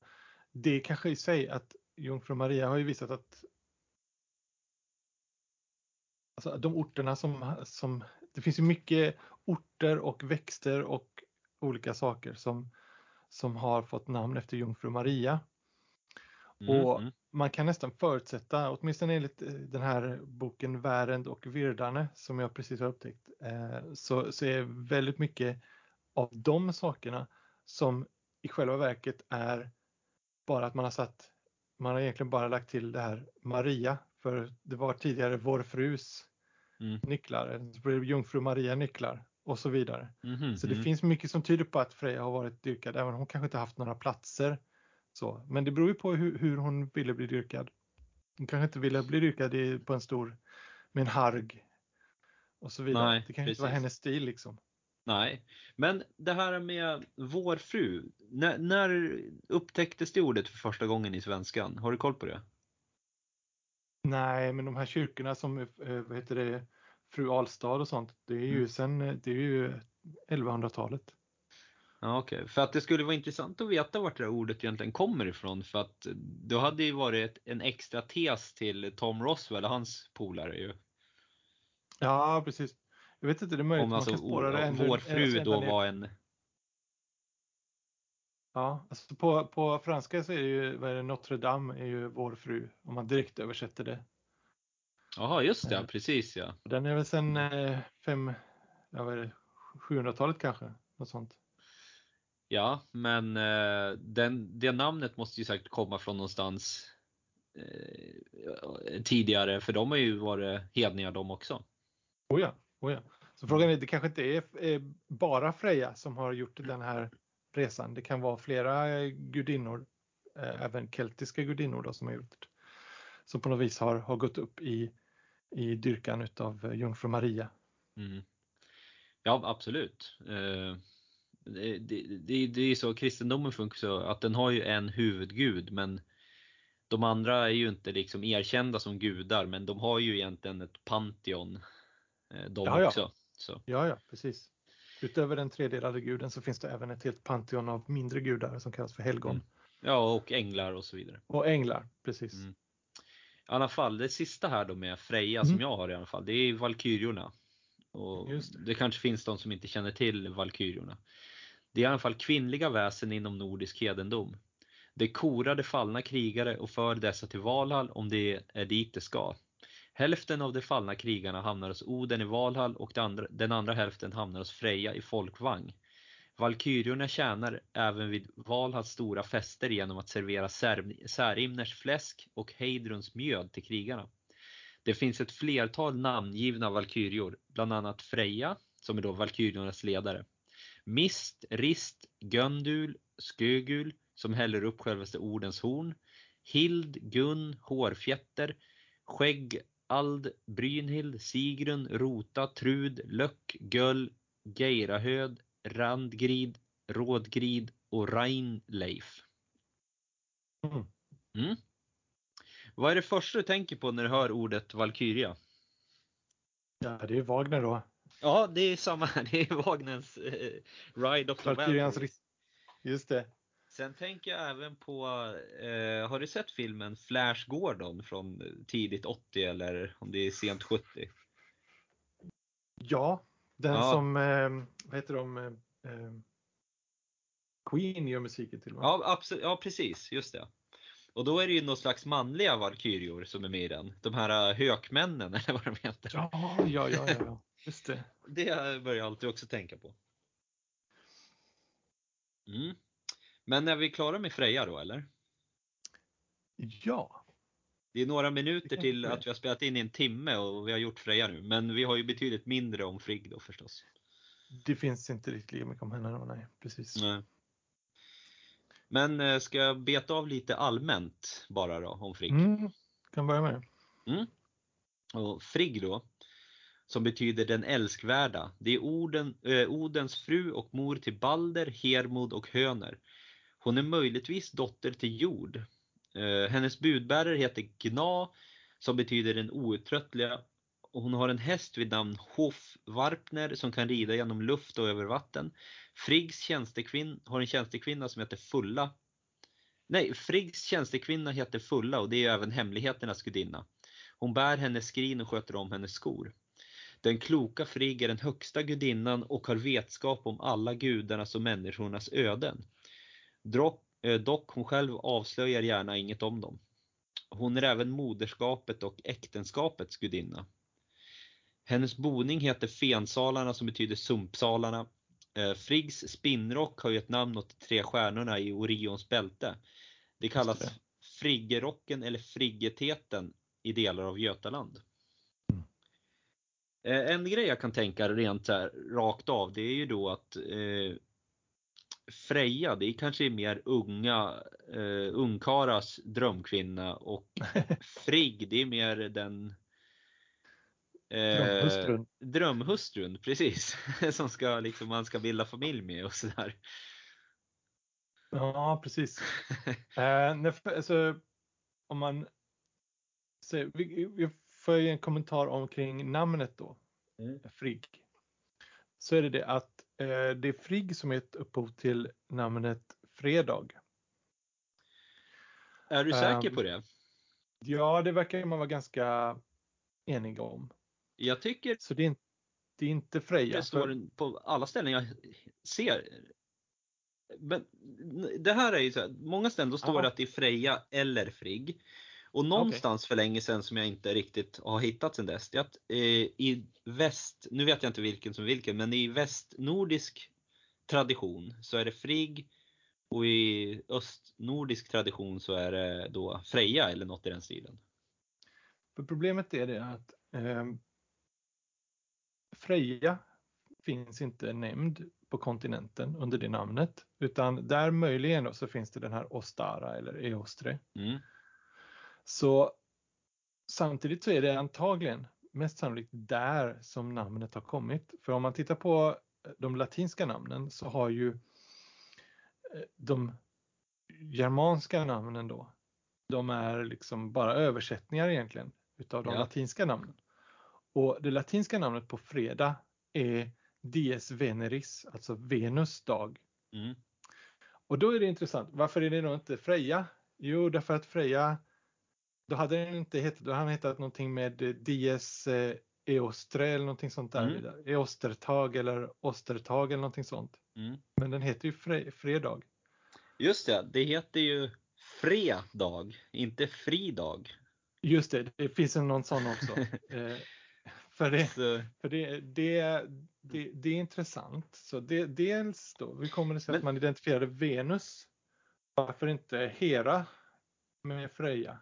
Speaker 2: det kanske i sig att Jungfru Maria har ju visat att alltså, de orterna som, som, det finns ju mycket orter och växter och olika saker som, som har fått namn efter Jungfru Maria.
Speaker 1: Mm,
Speaker 2: Och
Speaker 1: mm.
Speaker 2: Man kan nästan förutsätta, åtminstone enligt eh, den här boken Värend och Virdane som jag precis har upptäckt, eh, så, så är väldigt mycket av de sakerna som i själva verket är bara att man har satt, man har egentligen bara lagt till det här Maria, för det var tidigare Vår frus
Speaker 1: Mm.
Speaker 2: nycklar, eller så blev Jungfru Maria nycklar och så vidare.
Speaker 1: Mhm,
Speaker 2: Så det
Speaker 1: mm.
Speaker 2: finns mycket som tyder på att Freja har varit dyrkad, även om hon kanske inte haft några platser. Så. Men det beror ju på hur, hur hon ville bli dyrkad. Hon kanske inte ville bli dyrkad i, på en stor, med en harg och så vidare.
Speaker 1: Nej,
Speaker 2: det kan ju inte vara
Speaker 1: precis.
Speaker 2: hennes stil liksom.
Speaker 1: Nej, men det här med vår fru. När, när upptäcktes det ordet för första gången i svenskan? Har du koll på det?
Speaker 2: Nej, men de här kyrkorna som, eh, vad heter det, Fru Alstad och sånt, det är ju
Speaker 1: Mm.
Speaker 2: sen, eh, det är ju 1100-talet.
Speaker 1: Ja, okej. För att det skulle vara intressant att veta vart det här ordet egentligen kommer ifrån. För att då hade ju varit en extra tes till Tom Roswell och hans polare ju.
Speaker 2: Ja, precis. Jag vet inte, det är möjligt
Speaker 1: Om
Speaker 2: man
Speaker 1: alltså
Speaker 2: kan spåra det ännu-
Speaker 1: vår fru då var en,
Speaker 2: Ja, alltså på, på franska så är det ju, vad är det, Notre Dame är ju vår fru, om man direkt översätter det.
Speaker 1: jaha just det,
Speaker 2: Eh.
Speaker 1: precis ja.
Speaker 2: Den är väl sen eh, fem, ja vad är det, 700-talet kanske, något sånt.
Speaker 1: Ja, men eh, den, det namnet måste ju säkert komma från någonstans eh, tidigare, för de har ju varit hedningar de också.
Speaker 2: Oh ja, oh ja. Så frågan är, det kanske inte är eh, bara Freja som har gjort den här resan. Det kan vara flera eh, gudinnor, eh, även keltiska gudinnor då, som har gjort det. Som på något vis har, har gått upp i, i dyrkan utav jungfru Maria.
Speaker 1: Mm. Ja, absolut. Eh, Det, det, det, är så kristendomen funkar så att den har ju en huvudgud men de andra är ju inte liksom erkända som gudar men de har ju egentligen ett pantheon eh, de
Speaker 2: Ja, ja.
Speaker 1: också. Så,
Speaker 2: Ja, ja, precis. Utöver den tredelade guden så finns det även ett helt pantheon av mindre gudar som kallas för helgon.
Speaker 1: Mm. ja, och änglar och så vidare.
Speaker 2: Och änglar, precis.
Speaker 1: Mm. I alla fall, det sista här då med Freja
Speaker 2: Mm.
Speaker 1: som jag har i alla fall, det är Valkyriorna. Och
Speaker 2: Just det.
Speaker 1: det kanske finns de som inte känner till Valkyriorna. Det är i alla fall kvinnliga väsen inom nordisk hedendom. Det korade fallna krigare och för dessa till Valhall om det är dit det ska. Hälften av de fallna krigarna hamnar hos Oden i Valhall och den andra, den andra hälften hamnar hos Freja i Folkvang. Valkyriorna tjänar även vid Valhalls stora fester genom att servera Sär- Särimners fläsk och Heidruns mjöd till krigarna. Det finns ett flertal namngivna valkyrior, bland annat Freja, som är då valkyriornas ledare. Mist, Rist, Göndul, Skögul, som häller upp självaste Ordens horn. Hild, Gun, Hårfjätter, Skägg, Ald, Brynhild, Sigrun, Rota, Trud, Löck, Göll, Geirahöd, Randgrid, Rådgrid och Reinleif.
Speaker 2: Mm.
Speaker 1: Mm. Vad är det första du tänker på när du hör ordet Valkyria?
Speaker 2: Ja, det är Wagner då.
Speaker 1: Ja, det är samma här. Det är Wagners eh, Ride of the
Speaker 2: Valkyrians Just det.
Speaker 1: Sen tänker jag även på, eh, har du sett filmen Flash Gordon från tidigt 80 eller om det är sent 70?
Speaker 2: Ja, den
Speaker 1: Ja.
Speaker 2: som, eh, vad heter de, eh, eh, Queen gör musiken till va?
Speaker 1: Ja, absolut, ja precis, just det. Och då är det ju någon slags manliga valkyrior som är med i den. De här eh, hökmännen (laughs) eller vad de heter.
Speaker 2: ja, ja, ja, ja, ja. Just det.
Speaker 1: Det börjar jag alltid också tänka på. Mm. Men är vi klara med Freja då eller?
Speaker 2: Ja,
Speaker 1: Det är några minuter till att vi har spelat in i en timme och vi har gjort Freja nu. Men vi har ju betydligt mindre om Frigg då förstås.
Speaker 2: det finns inte riktigt lika mycket om henne då, nej, precis.
Speaker 1: Nej. Men eh, ska jag beta av lite allmänt bara då om Frigg?
Speaker 2: Mm, kan börja med det.
Speaker 1: Mm. Och Frigg då, som betyder den älskvärda. Det är Oden, eh, Odens fru och mor till Balder, Hermod och Höner. Hon är möjligtvis dotter till Jord. Eh, hennes budbärare heter Gna, som betyder den outtröttliga. Och hon har en häst vid namn Hofvarpner som kan rida genom luft och över vatten. Friggs tjänstekvinn, har en tjänstekvinna som heter Fulla. Nej, Friggs tjänstekvinna heter Fulla och det är även hemligheternas gudinna. Hon bär hennes skrin och sköter om hennes skor. Den kloka Frigg är den högsta gudinnan och har vetskap om alla gudarnas och människornas öden. Dock, eh, dock hon själv avslöjar gärna inget om dem. Hon är även moderskapet och äktenskapets gudinna. Hennes boning heter Fensalarna som betyder sumpsalarna. Eh, Friggs spinnrock har ju ett namn åt tre stjärnorna i Orions bälte. Det kallas. Friggerocken eller Friggeteten i delar av Götaland. Eh, En grej jag kan tänka rent så här, rakt av det är ju då att eh, Freja det är kanske är mer unga eh, ungkaras drömkvinna och (laughs) Frigg det är mer den Eh,
Speaker 2: Drömhustrun.
Speaker 1: drömhustrun, precis. (laughs) som ska, liksom, man ska bilda familj med och sådär.
Speaker 2: Ja, precis. (laughs) eh, alltså, om man säger, vi, vi får ge en kommentar omkring namnet då,
Speaker 1: Mm.
Speaker 2: Frigg. Så är det det att eh, det är Frigg som är ett upphov till namnet Fredag.
Speaker 1: Är du säker
Speaker 2: Ehm,
Speaker 1: på det?
Speaker 2: Ja, det verkar man vara ganska eniga om.
Speaker 1: Jag tycker
Speaker 2: Så det är, inte- det är inte Freja.
Speaker 1: det står
Speaker 2: för-
Speaker 1: på alla ställen jag ser. Men det här är ju så här, många ställen då står det att det är Freja eller Frigg. Och någonstans för länge sedan som jag inte riktigt har hittat sen dess, det är att eh, i väst, nu vet jag inte vilken som vilken, men i västnordisk tradition så är det Frigg och i östnordisk tradition så är det då Freja eller något i den stilen.
Speaker 2: För problemet är det att ehm, Freja finns inte nämnd på kontinenten under det namnet, utan där möjligen så finns det den här Ostara eller Eostre.
Speaker 1: Mm.
Speaker 2: Så samtidigt så är det antagligen mest sannolikt där som namnet har kommit. För om man tittar på de latinska namnen så har ju eh, de germanska namnen då, de är liksom bara översättningar egentligen utav de
Speaker 1: Ja.
Speaker 2: latinska namnen. Och det latinska namnet på fredag är Dies Veneris, alltså Venus dag.
Speaker 1: Mm.
Speaker 2: Och då är det intressant, varför är det då inte Freja? Jo, därför att Freja, då hade den inte hetat, då hade han hetat någonting med eh, Dies eh, Eostre eller någonting sånt där.
Speaker 1: Mm.
Speaker 2: Eostertag eller Ostertag eller någonting sånt.
Speaker 1: Mm.
Speaker 2: Men den heter ju fre, Fredag.
Speaker 1: Just det, det heter ju fredag, inte fridag.
Speaker 2: Just det, det finns en någon sån också. (laughs) eh, för det,
Speaker 1: Så,
Speaker 2: för det, det, det, det är intressant. Så det, dels då, vi kommer att se
Speaker 1: Men-
Speaker 2: att man identifierade Venus. Varför inte Hera med Freja?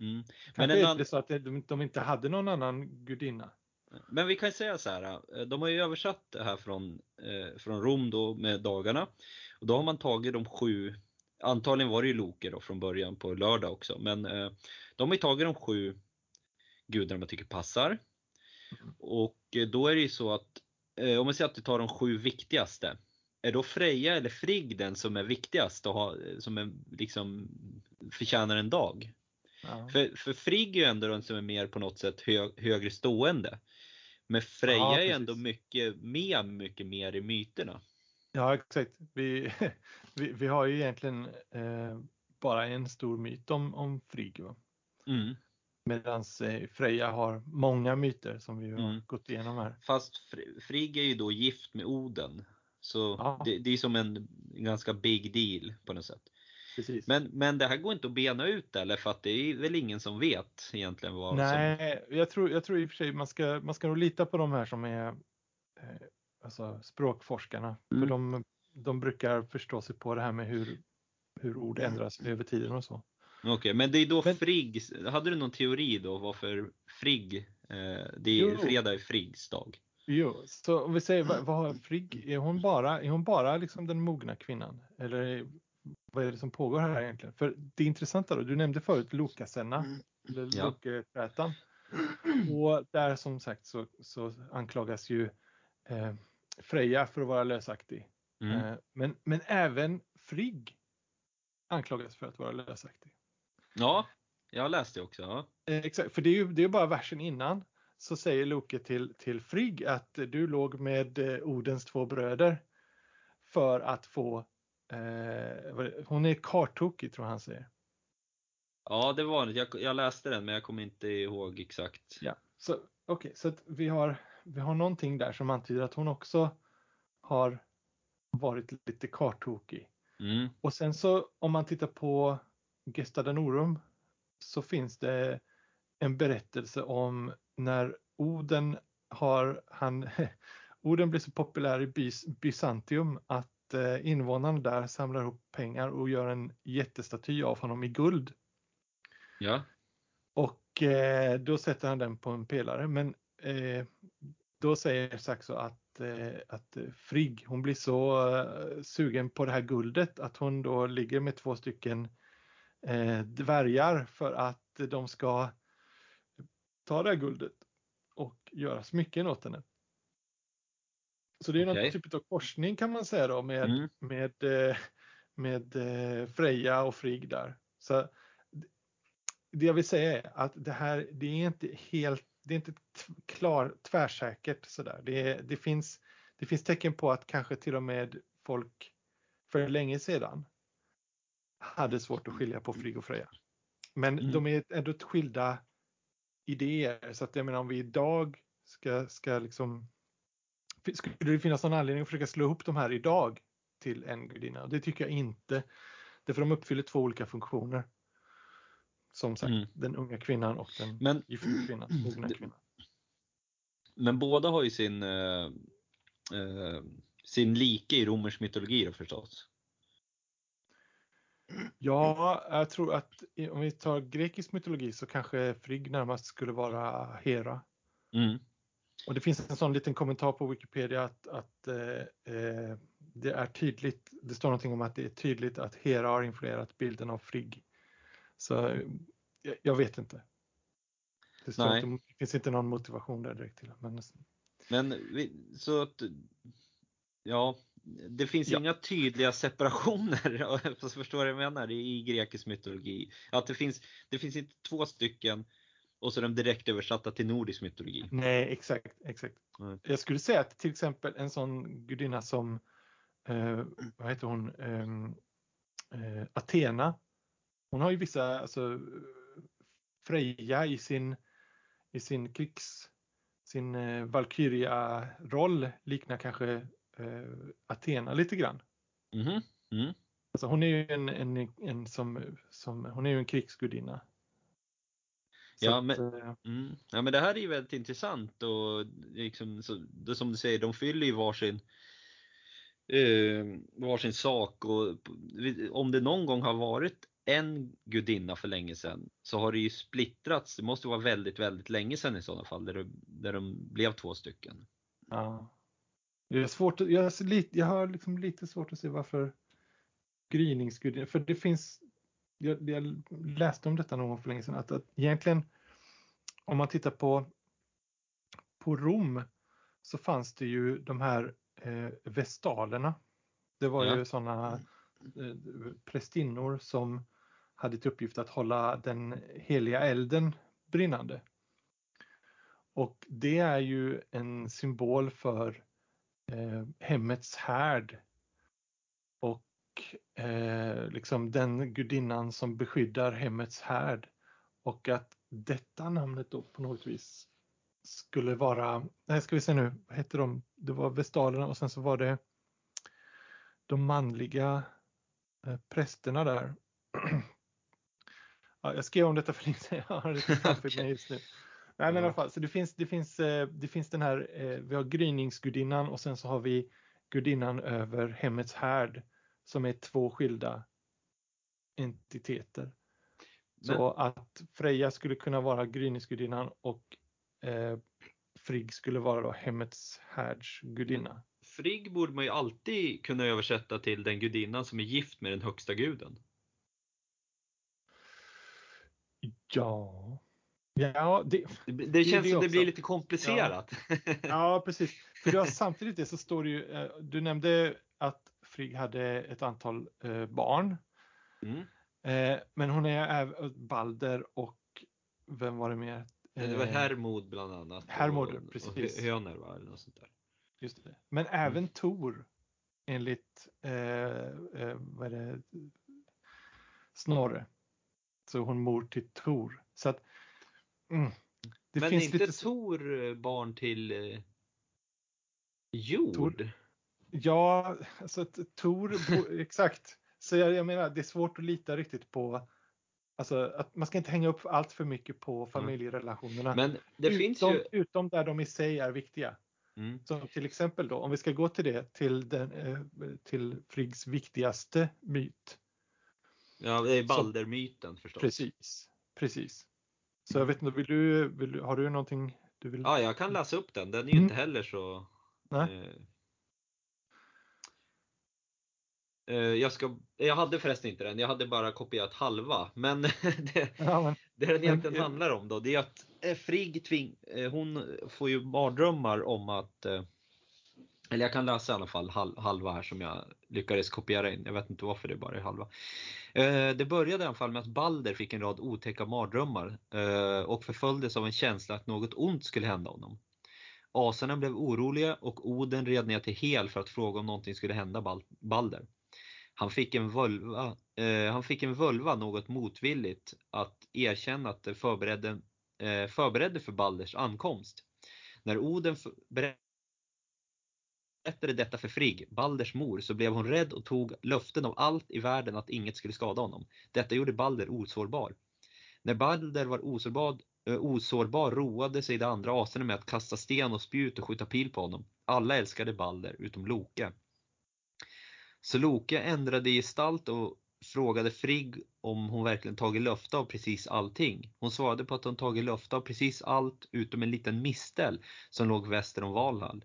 Speaker 1: Mm.
Speaker 2: Kanske
Speaker 1: en
Speaker 2: är
Speaker 1: annan-
Speaker 2: så att de, de inte hade någon annan gudinna.
Speaker 1: Men vi kan säga så här, eh, de har ju översatt det här från, eh, från Rom då med dagarna. Och då har man tagit de sju, antagligen var det ju Loke då från början på lördag också, men eh, de har ju tagit de sju gudarna man tycker passar.
Speaker 2: Mm.
Speaker 1: Och eh, då är det ju så att, eh, om man säger att du tar de sju viktigaste, är då Freja eller Frigg den som är viktigast och har, eh, som är, liksom förtjänar en dag?
Speaker 2: Ja.
Speaker 1: För, för Frigg är ju ändå den som är mer på något sätt hö, högre stående. Men Freja
Speaker 2: Ja,
Speaker 1: är ändå mycket med mycket mer i myterna.
Speaker 2: Ja, exakt. Vi, (laughs) vi, vi har ju egentligen eh, bara en stor myt om, om Frigg.
Speaker 1: Mm.
Speaker 2: Medan eh, Freja har många myter som vi har
Speaker 1: Mm.
Speaker 2: gått igenom här.
Speaker 1: Fast Fr- Frigg är ju då gift med Oden. Så
Speaker 2: Ja.
Speaker 1: det, det är som en ganska big deal på något sätt.
Speaker 2: Precis.
Speaker 1: Men, men det här går inte att bena ut eller för att det är väl ingen som vet egentligen vad som...
Speaker 2: Nej, jag tror, jag tror i och för sig man ska, man ska nog lita på de här som är eh, alltså språkforskarna.
Speaker 1: Mm.
Speaker 2: För de, de brukar förstå sig på det här med hur, hur ord ändras över tiden och så.
Speaker 1: Okej, men det är då
Speaker 2: Men-
Speaker 1: Frigg, hade du någon teori då varför Frigg, eh, det är,
Speaker 2: Jo.
Speaker 1: fredag är Friggs dag?
Speaker 2: Jo, så om vi säger vad, vad har Frigg, är hon bara, är hon bara liksom den mogna kvinnan? Eller vad är det som pågår här egentligen? För det intressanta då, du nämnde förut Lokasenna, eller
Speaker 1: Ja.
Speaker 2: Och där som sagt så, så anklagas ju eh, Freja för att vara lösaktig.
Speaker 1: Mm.
Speaker 2: Eh, men, men även Frigg anklagas för att vara lösaktig.
Speaker 1: Ja, jag läste också. Ja.
Speaker 2: Eh, exakt, för det är ju det är bara versen innan så säger Loke till, till Frigg att du låg med eh, Odens två bröder för att få eh, hon är kartokig tror jag han säger.
Speaker 1: Ja, det var det. Jag, jag läste den men jag kommer inte ihåg exakt.
Speaker 2: Ja, så okej, så att vi har vi har någonting där som antyder att hon också har varit lite kartokig.
Speaker 1: Mm.
Speaker 2: Och sen så om man tittar på Gesta Danorum så finns det en berättelse om när Oden har han (laughs) Oden blir så populär i Bys, Bysantium att eh, invånarna där samlar ihop pengar och gör en jättestaty av honom i guld.
Speaker 1: Ja.
Speaker 2: Och eh, då sätter han den på en pelare. Men eh, då säger Saxo att, eh, att Frigg, hon blir så eh, sugen på det här guldet att hon då ligger med två stycken eh, dvärgar för att de ska ta det här guldet. och göra smycken åt henne. Så det är
Speaker 1: Okej.
Speaker 2: någon typ av korsning kan man säga då med,
Speaker 1: Mm.
Speaker 2: med, eh, med eh, Freja och Frigg där. Så det jag vill säga är att det här, det är inte helt, det är inte klar, tvärsäkert sådär. Det, det, finns, det finns tecken på att kanske till och med folk för länge sedan hade svårt att skilja på Frigg och Freja. Men
Speaker 1: Mm.
Speaker 2: de är ändå skilda idéer så att jag menar om vi idag ska, ska liksom skulle det finnas någon anledning att försöka slå ihop de här idag till en gudinna? Det tycker jag inte. Därför de uppfyller två olika funktioner. Som sagt,
Speaker 1: Mm.
Speaker 2: den unga kvinnan och den
Speaker 1: Men,
Speaker 2: gifta kvinnan, (clears throat) mogna kvinnan.
Speaker 1: men båda har ju sin, eh, eh, sin like i romersk mytologi då förstås.
Speaker 2: Ja, jag tror att om vi tar grekisk mytologi så kanske Frigg närmast skulle vara Hera.
Speaker 1: Mm.
Speaker 2: Och det finns en sån liten kommentar på Wikipedia att, att eh, eh, det är tydligt, det står någonting om att det är tydligt att Hera har influerat bilden av Frigg. Så jag, jag vet inte. Det, står
Speaker 1: Nej.
Speaker 2: inte. det finns inte någon motivation där direkt till. Men,
Speaker 1: Men så att, ja, det finns
Speaker 2: Ja.
Speaker 1: inga tydliga separationer, (laughs) förstår du vad jag menar, i grekisk mytologi. Att det finns, det finns inte två stycken och så är de direkt översatta till nordisk mytologi.
Speaker 2: nej, exakt. exakt.
Speaker 1: Nej.
Speaker 2: Jag skulle säga att till exempel en sån gudinna som, eh, vad heter hon, Ehm, eh, Athena. Hon har ju vissa, alltså Freja i sin, i sin krigs, sin eh, Valkyria-roll liknar kanske eh, Athena lite grann.
Speaker 1: Mhm. Mm.
Speaker 2: Alltså hon är ju en, en, en som, som, hon är ju en krigsgudinna.
Speaker 1: Ja, men-
Speaker 2: eh,
Speaker 1: Mm. Ja men det här är ju väldigt intressant och liksom, så, det som du säger, de fyller ju varsin eh, varsin sak och om det någon gång har varit en gudinna för länge sedan så har det ju splittrats. Det måste vara väldigt, väldigt länge sedan i sådana fall där, det, där de blev två stycken.
Speaker 2: Ja. Det är svårt, jag, jag har liksom lite svårt att se varför gryningsgudinna, för det finns, jag, jag läste om detta någon gång för länge sedan, att, att egentligen om man tittar på, på Rom så fanns det ju de här eh, vestalerna. Det var
Speaker 1: Ja.
Speaker 2: ju sådana eh, prästinnor som hade till uppgift att hålla den heliga elden brinnande. Och det är ju en symbol för eh, hemmets härd. Och eh, liksom den gudinnan som beskyddar hemmets härd. Och att detta namnet då på något vis skulle vara, nej ska vi se nu, vad heter de? Det var vestalerna och sen så var det de manliga eh, prästerna där. (clears throat) ja, jag skrev om detta för länge sedan, (laughs) jag har det framför mig just nu. Nej men i alla fall, så det finns, det finns, eh, det finns den här, eh, vi har gryningsgudinnan och sen så har vi gudinnan över hemmets härd som är två skilda entiteter. Så att Freja skulle kunna vara gryningsgudinnan och eh, Frigg skulle vara då hemmets härds gudinna.
Speaker 1: Frigg borde man ju alltid kunna översätta till den gudinnan som är gift med den högsta guden.
Speaker 2: Ja, ja det,
Speaker 1: Det, det känns
Speaker 2: det
Speaker 1: som det blir lite komplicerat.
Speaker 2: ja precis. För du har (laughs) samtidigt det så står det ju, eh, du nämnde att Frigg hade ett antal eh, barn.
Speaker 1: Mm.
Speaker 2: Eh, men hon är även Balder och vem var det mer?
Speaker 1: Det var
Speaker 2: Eh,
Speaker 1: Hermod bland annat.
Speaker 2: Hermod,
Speaker 1: och,
Speaker 2: precis.
Speaker 1: Och Höner va, eller något sånt där.
Speaker 2: Just det. Men även Tor enligt eh, eh, vad är det? Snorre. Så hon mor till Tor. Så att mm, det
Speaker 1: Men
Speaker 2: finns
Speaker 1: inte
Speaker 2: lite
Speaker 1: Tor eh, barn till eh, jord?
Speaker 2: Tor- Ja, alltså Tor, (laughs) exakt. Så jag, jag menar, det är svårt att lita riktigt på, alltså att man ska inte hänga upp allt för mycket på familjerelationerna.
Speaker 1: Men det
Speaker 2: utom,
Speaker 1: finns ju...
Speaker 2: utom där de i sig är viktiga.
Speaker 1: Mm.
Speaker 2: Som till exempel då, om vi ska gå till det, till, den, eh, till Friggs viktigaste myt.
Speaker 1: Ja, det är Baldermyten förstås.
Speaker 2: Precis, precis. Så jag vet inte, vill du, vill har du någonting du vill?
Speaker 1: Ja, jag kan läsa upp den. Den är ju
Speaker 2: Mm.
Speaker 1: inte heller så...
Speaker 2: Nej.
Speaker 1: Eh, eh, jag, ska, jag hade förresten inte den, jag hade bara kopierat halva. Men (laughs) det,
Speaker 2: Ja, men,
Speaker 1: Det den egentligen handlar om då, det är att eh, Frigg tving, eh, hon får ju mardrömmar om att eh, eller jag kan läsa i alla fall hal- halva här som jag lyckades kopiera in. Jag vet inte varför det bara är halva. Eh, Det började i alla fall med att Balder fick en rad otäcka mardrömmar eh, och förföljdes av en känsla att något ont skulle hända honom. Asarna blev oroliga och Oden red ner till Hel för att fråga om någonting skulle hända Bal- Balder. Han fick en völva, eh, han fick en völva något motvilligt att erkänna att det förberedde, eh, förberedde för Balders ankomst. När Oden berättade detta för Frigg, Balders mor, så blev hon rädd och tog löften av allt i världen att inget skulle skada honom. Detta gjorde Balder osårbar. När Balder var osårbar, eh, osårbar roade sig de andra asarna med att kasta sten och spjut och skjuta pil på honom. Alla älskade Balder, utom Loke. Så Loke ändrade gestalt och frågade Frigg om hon verkligen tagit löfte av precis allting. Hon svarade på att hon tagit löfte av precis allt utom en liten mistel som låg väster om Valhall.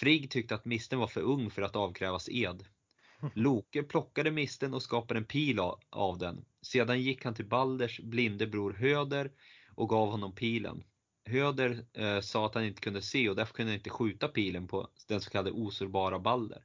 Speaker 1: Frigg tyckte att misten var för ung för att avkrävas ed. (laughs) Loke plockade misten och skapade en pil av den. Sedan gick han till Balders blinde bror Höder och gav honom pilen. Höder eh, sa att han inte kunde se och därför kunde han inte skjuta pilen på den så kallade osårbara Balder.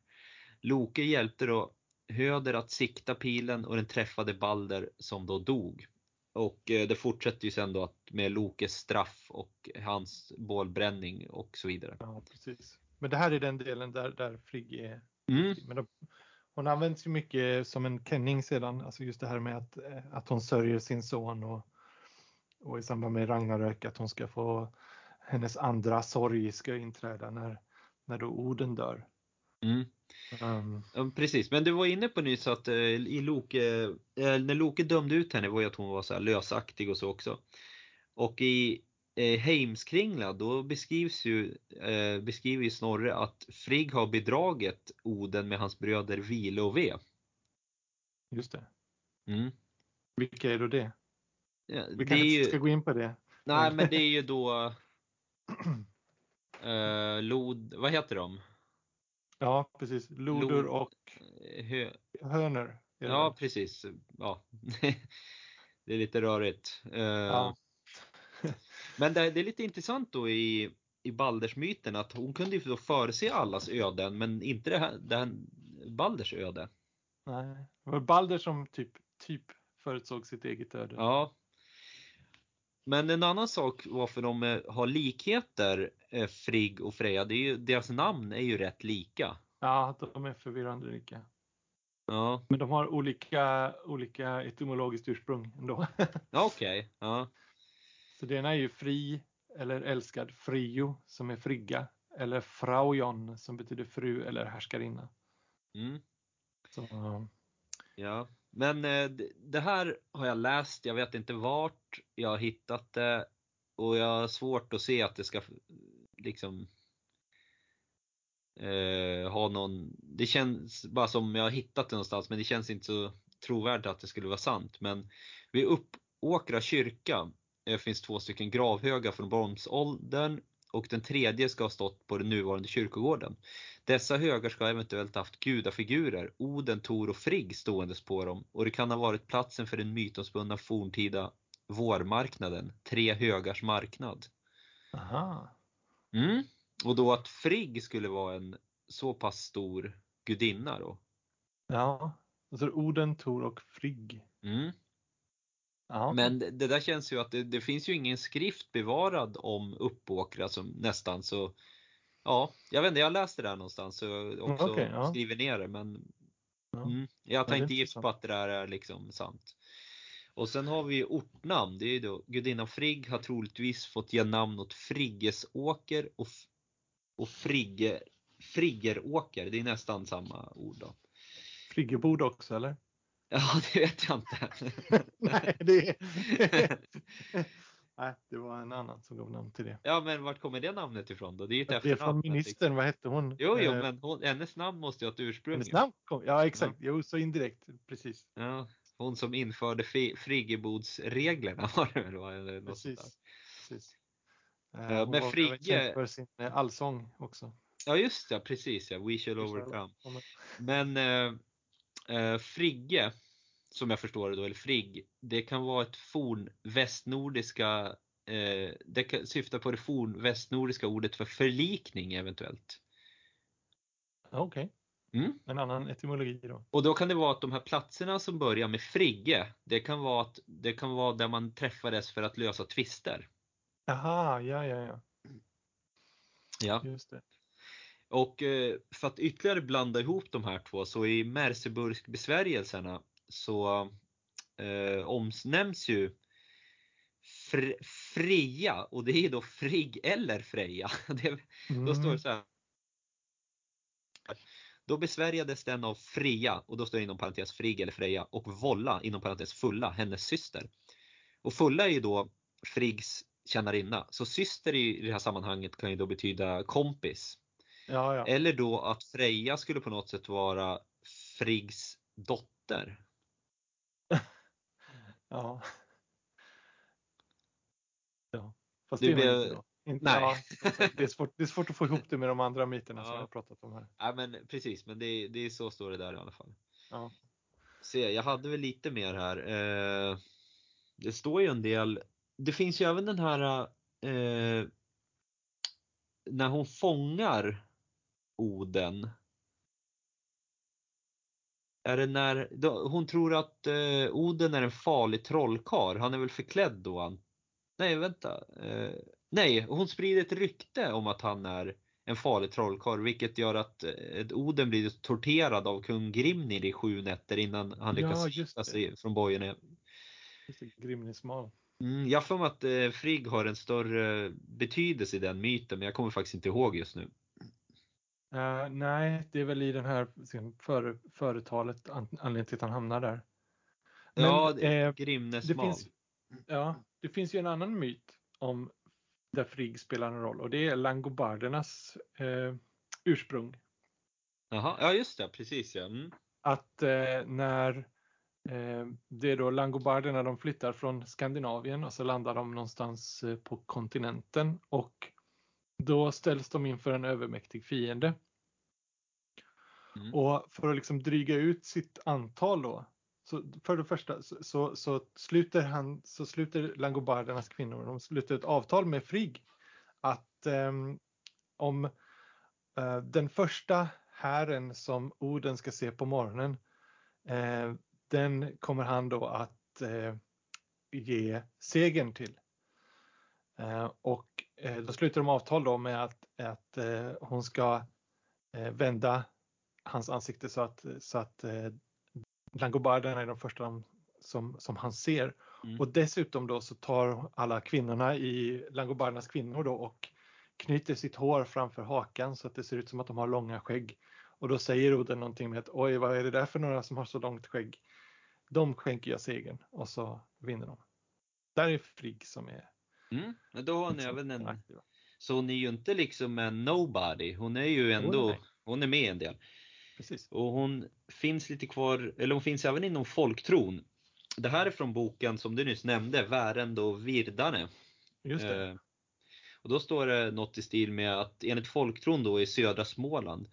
Speaker 1: Loke hjälpte då Höder att sikta pilen och den träffade Balder som då dog. Och eh, det fortsätter ju sen då att med Lokes straff och hans bålbränning och så vidare.
Speaker 2: Ja, precis. Men det här är den delen där, där Frigg är
Speaker 1: Mm.
Speaker 2: Men då, hon används ju mycket som en kenning sedan, alltså just det här med att, eh, att hon sörjer sin son och, och i samband med Ragnarök att hon ska få hennes andra sorg ska inträda när, när då Oden dör.
Speaker 1: Mm.
Speaker 2: Um,
Speaker 1: Ja, precis, men du var inne på nyss att eh, i Loke, eh, när Loke dömde ut henne var ju att hon var så lösaktig och så också. Och i eh, Heimskringla då beskrivs ju, eh, beskriver ju Snorre att Frigg har bedragit Oden med hans bröder Vile och Ve.
Speaker 2: just det.
Speaker 1: Mm.
Speaker 2: Vilka är då det?
Speaker 1: Ja,
Speaker 2: Vi kanske inte
Speaker 1: ju,
Speaker 2: ska gå in på det.
Speaker 1: nej men det är ju (clears throat) då eh, Lod, vad heter de?
Speaker 2: Ja, precis. Loder
Speaker 1: Lod-
Speaker 2: och
Speaker 1: Eh, Hö,
Speaker 2: det
Speaker 1: ja
Speaker 2: väl?
Speaker 1: precis, ja. (laughs) det är lite rörigt. Eh,
Speaker 2: Ja. (laughs)
Speaker 1: Men det, det är lite intressant då i, i Baldersmyten att hon kunde ju då förutse allas öden men inte det här, det här Balders öde.
Speaker 2: Nej. Det var Balder som typ, typ förutsåg sitt eget öde.
Speaker 1: Ja. Men en annan sak varför de eh, har likheter, Frigg och Freja, det är ju, deras namn är ju rätt lika.
Speaker 2: Ja, de är förvirrande lika.
Speaker 1: Ja,
Speaker 2: Men de har olika, olika etymologiskt ursprung ändå. (laughs)
Speaker 1: okej. Ja.
Speaker 2: Så det ena är ju fri eller älskad, frio som är frigga. Eller fraujon som betyder fru eller härskarinna.
Speaker 1: Mm.
Speaker 2: Så,
Speaker 1: Ja, men eh, det här har jag läst, jag vet inte vart jag har hittat det och jag har svårt att se att det ska liksom eh, ha någon, det känns bara som jag har hittat det någonstans men det känns inte så trovärdigt att det skulle vara sant. Men vid Uppåkra kyrka eh, finns två stycken gravhögar från bronsåldern och den tredje ska ha stått på den nuvarande kyrkogården. Dessa högar ska eventuellt haft gudafigurer, Oden, Tor och Frigg ståendes på dem och det kan ha varit platsen för den mytomspunna forntida vårmarknaden, Tre högars marknad.
Speaker 2: aha.
Speaker 1: Mm. Och då att Frigg skulle vara en så pass stor gudinna då.
Speaker 2: Ja, och så är det Oden, Tor och Frigg.
Speaker 1: Mm.
Speaker 2: Ja.
Speaker 1: Men det det där känns ju att det, det finns ju ingen skrift bevarad om Uppåkra som nästan så Ja, jag vet inte, jag läste det där någonstans jag också
Speaker 2: Okej, ja.
Speaker 1: skriver ner det men
Speaker 2: Ja.
Speaker 1: mm, jag tar inte gift på att det där är liksom sant. Och sen har vi ortnamn, det är då gudinnan Frigg har troligtvis fått ge namn åt Friggesåker och, och Frigge, Friggeråker, det är nästan samma ord då.
Speaker 2: Friggebod också eller?
Speaker 1: Ja, det vet jag inte. (laughs)
Speaker 2: Nej, det. (laughs) Nej, det var en annan som gav namn till det.
Speaker 1: Ja, men vart kommer det namnet ifrån då? Det är ett
Speaker 2: Det är från ministern,
Speaker 1: liksom-
Speaker 2: vad hette hon?
Speaker 1: Jo, jo,
Speaker 2: Eh,
Speaker 1: men hon, hennes namn måste ju ha ett ursprung.
Speaker 2: Hennes namn kom, ja exakt, jo så indirekt, precis.
Speaker 1: Ja, hon som införde friggebodsreglerna (laughs) var det väl? Eller något
Speaker 2: precis, precis. Eh,
Speaker 1: men
Speaker 2: hon var även
Speaker 1: Frigge-
Speaker 2: för sin eh, allsång också.
Speaker 1: Ja, just det, precis ja. We shall overcome. Men eh, eh, Frigge som jag förstår det då, eller Frigg, det kan vara ett fornvästnordiska, eh, det kan syfta på det fornvästnordiska ordet för förlikning eventuellt.
Speaker 2: Okej,
Speaker 1: Mm.
Speaker 2: en annan etymologi då.
Speaker 1: Och då kan det vara att de här platserna som börjar med Frigge, det kan vara, att, det kan vara där man träffades för att lösa tvister.
Speaker 2: Jaha, ja, ja, ja,
Speaker 1: Ja.
Speaker 2: just det.
Speaker 1: Och eh, för att ytterligare blanda ihop de här två så i Merseburg-besvärjelserna så eh, omnämns ju Fr- Freja och det är då Frigg eller Freja. (laughs) Det, då står det så här. Då besvärjades den av Freja och då står det inom parentes Frigg eller Freja och Volla inom parentes Fulla, hennes syster. Och Fulla är ju då Friggs tjänarinna. Så syster i det här sammanhanget kan ju då betyda kompis.
Speaker 2: Ja, ja.
Speaker 1: Eller då att Freja skulle på något sätt vara Friggs dotter. (laughs)
Speaker 2: Ja. Ja, fast
Speaker 1: Du
Speaker 2: det är man inte då. Inte,
Speaker 1: Nej.
Speaker 2: Ja, det, är svårt, det är svårt att få ihop det med de andra myterna som
Speaker 1: Ja.
Speaker 2: jag har pratat om här.
Speaker 1: Ja men precis, men det, det är så står det där i alla fall.
Speaker 2: Ja.
Speaker 1: Se, jag hade väl lite mer här. Eh, det står ju en del. Det finns ju även den här eh, när hon fångar Oden. Är det när, då, hon tror att eh, Oden är en farlig trollkarl. Han är väl förklädd då? Han, nej, vänta. Eh, nej, hon sprider ett rykte om att han är en farlig trollkarl vilket gör att eh, Oden blir torterad av kung Grimnir i sju nätter innan han
Speaker 2: Ja,
Speaker 1: lyckas
Speaker 2: det.
Speaker 1: sig från bojorna.
Speaker 2: Just det, Grimnismal.
Speaker 1: Mm, jag har för mig att eh, Frigg har en större betydelse i den myten men jag kommer faktiskt inte ihåg just nu.
Speaker 2: Eh, nej, det är väl i den här före, företalet an, anledningen till att han hamnar där. Men,
Speaker 1: ja, det- Grimnes mal.
Speaker 2: finns, ja, det finns ju en annan myt om där Frigg spelar en roll och det är langobardernas eh, ursprung.
Speaker 1: Jaha, ja just det, precis ja. Mm.
Speaker 2: Att eh, när eh, det är då langobarderna de flyttar från Skandinavien och så landar de någonstans eh, på kontinenten och då ställs de inför en övermäktig fiende.
Speaker 1: Mm.
Speaker 2: Och för att liksom dryga ut sitt antal då, så för det första så, så, så sluter han, så sluter langobardernas kvinnor, de sluter ett avtal med Frigg att eh, om eh, den första hären som Oden ska se på morgonen, eh, den kommer han då att eh, ge segern till. Eh, och eh, då sluter de avtal då med att, att eh, hon ska eh, vända hans ansikte så att, så att eh, langobarderna är de första de, som, som han ser.
Speaker 1: Mm.
Speaker 2: Och dessutom då så tar alla kvinnorna i langobardernas kvinnor då och knyter sitt hår framför hakan så att det ser ut som att de har långa skägg. Och då säger Oden någonting med att oj vad är det där för några som har så långt skägg? De skänker jag segern och så vinner de. Där är Frigg som är
Speaker 1: Mm. Då har hon
Speaker 2: liksom
Speaker 1: även en,
Speaker 2: aktiva.
Speaker 1: så hon är ju inte liksom en nobody. Hon är ju ändå,
Speaker 2: nej.
Speaker 1: hon är med en del.
Speaker 2: Precis.
Speaker 1: Och hon finns lite kvar, eller hon finns även inom folktron. Det här är från boken som du nyss nämnde, Värend och Virdane.
Speaker 2: Just det.
Speaker 1: Eh, Och då står det något i stil med att enligt folktron då i södra Småland,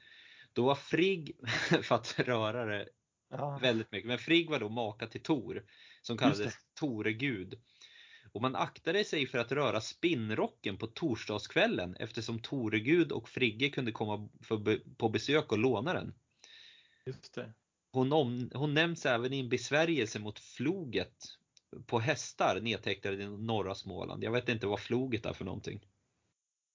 Speaker 1: då var Frigg, (laughs) för att röra det
Speaker 2: Ja,
Speaker 1: väldigt mycket, men Frigg var då maka till Tor som kallades Toregud. Och man aktade sig för att röra spinnrocken på torsdagskvällen eftersom Toregud och Frigge kunde komma på besök och låna den.
Speaker 2: Just det.
Speaker 1: Hon, om, hon nämns även i en besvärjelse mot floget på hästar nedtecknade i norra Småland. Jag vet inte vad floget är för någonting.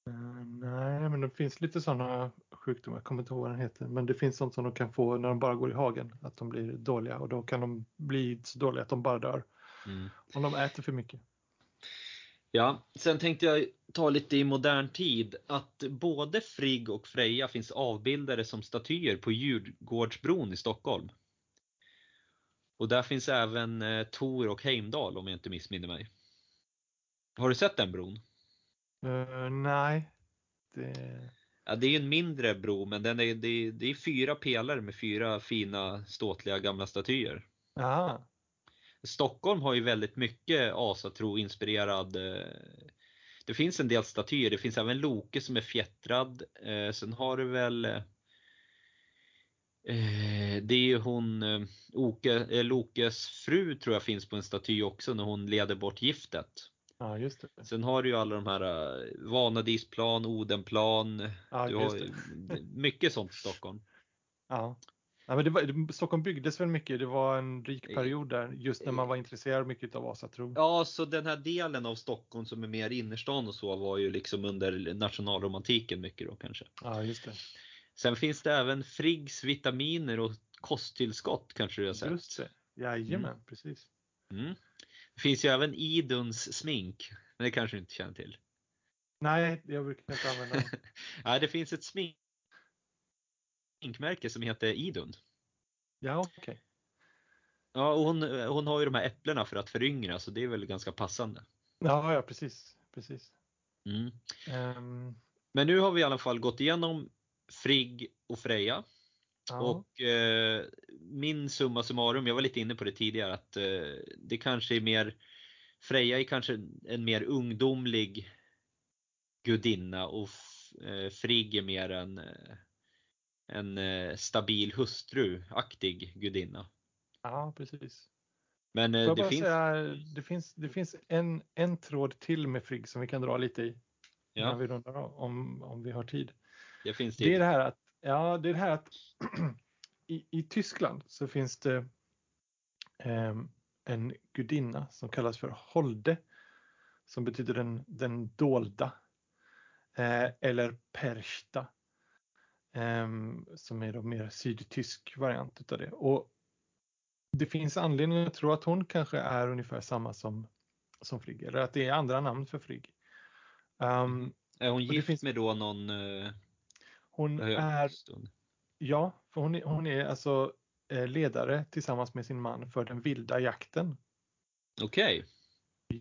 Speaker 2: Eh, nej, men det finns lite sådana sjukdomar, jag kommer inte ihåg vad den heter, men det finns sånt som de kan få när de bara går i hagen, att de blir dåliga och då kan de bli så dåliga att de bara dör
Speaker 1: Mm.
Speaker 2: om de äter för mycket.
Speaker 1: Ja, sen tänkte jag ta lite i modern tid att både Frigg och Freja finns avbildade som statyer på Djurgårdsbron i Stockholm. Och där finns även eh, Tor och Heimdall om jag inte missminner mig. Har du sett den bron?
Speaker 2: Eh, nej, det...
Speaker 1: Ja, det är en mindre bro men den är, det, är, det är fyra pelare med fyra fina ståtliga gamla statyer.
Speaker 2: Aha.
Speaker 1: Stockholm har ju väldigt mycket asatro inspirerad. eh, Det finns en del statyer. Det finns även Loke som är fjättrad. Eh, Sen har du väl eh, det är ju hon, Oke, eh, Lokes fru tror jag finns på en staty också när hon leder bort giftet.
Speaker 2: Ja, just det.
Speaker 1: Sen har du ju alla de här eh, Vanadisplan, Odenplan.
Speaker 2: Ja,
Speaker 1: du har mycket sånt i Stockholm.
Speaker 2: Ja. Ja, men det var, Stockholm byggdes väl mycket, det var en rik period där just när man var intresserad mycket av Vasatro.
Speaker 1: Ja, så den här delen av Stockholm som är mer innerstan och så var ju liksom under nationalromantiken mycket då kanske.
Speaker 2: Ja, just det.
Speaker 1: Sen finns det även Friggs vitaminer och kosttillskott kanske du har sett.
Speaker 2: Just det. Jajamän, precis.
Speaker 1: Mm. Det finns ju även Iduns smink, men det kanske du inte känner till.
Speaker 2: Nej, jag brukar inte använda den. (laughs)
Speaker 1: Ja, det finns ett sminkmärke som heter Idun.
Speaker 2: Ja, okej.
Speaker 1: Ja, och hon, hon har ju de här äpplena för att föryngra så det är väl ganska passande.
Speaker 2: Ja, ja, precis. precis.
Speaker 1: Mm.
Speaker 2: Ehm,
Speaker 1: Men nu har vi i alla fall gått igenom Frigg och Freja.
Speaker 2: ja.
Speaker 1: Och eh, min summa summarum, jag var lite inne på det tidigare, att eh, det kanske är mer Freja är kanske en mer ungdomlig gudinna och f- eh, Frigg är mer en, eh, en eh, stabil hustruaktig gudinna.
Speaker 2: ja, precis.
Speaker 1: Men eh, det finns,
Speaker 2: säga, det finns, det finns en, en tråd till med Frigg som vi kan dra lite i. När
Speaker 1: ja,
Speaker 2: vi rundar av, om, om vi har tid.
Speaker 1: det finns
Speaker 2: Det är
Speaker 1: det.
Speaker 2: här att, ja, det är det här att (clears throat) i, i Tyskland så finns det ehm, en gudinna som kallas för Holde. Som betyder den, den dolda. Eh, eller Persta. Ehm, som är då mer sydtysk variant utav det. Och det finns anledning att tro att hon kanske är ungefär samma som, som Frigg. Eller att det är andra namn för Frigg. Ehm,
Speaker 1: Är hon gift
Speaker 2: finns-
Speaker 1: med då någon eh,
Speaker 2: hon är
Speaker 1: stund?
Speaker 2: Ja, för hon är, hon är alltså eh, ledare tillsammans med sin man för den vilda jakten.
Speaker 1: Okej.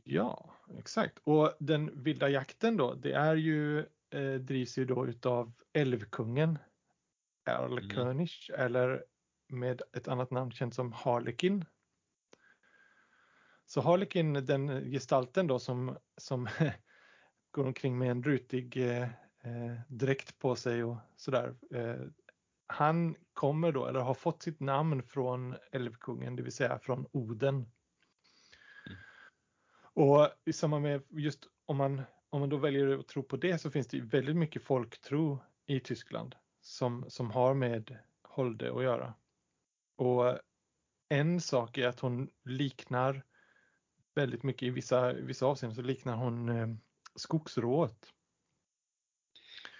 Speaker 2: Ja, exakt. Och den vilda jakten då, det är ju, eh, drivs ju då utav älvkungen Erlkönig eller med ett annat namn känt som Harlekin. Så Harlekin, den gestalten då som, som (laughs) går omkring med en rutig eh, eh, dräkt på sig och sådär. Eh, han kommer då, eller har fått sitt namn från älvkungen, det vill säga från Oden.
Speaker 1: Mm.
Speaker 2: Och i samband med just om man, om man då väljer att tro på det så finns det ju väldigt mycket folktro i Tyskland som, som har med Holde att göra. Och en sak är att hon liknar väldigt mycket i vissa, vissa avseenden så liknar hon eh, skogsrået.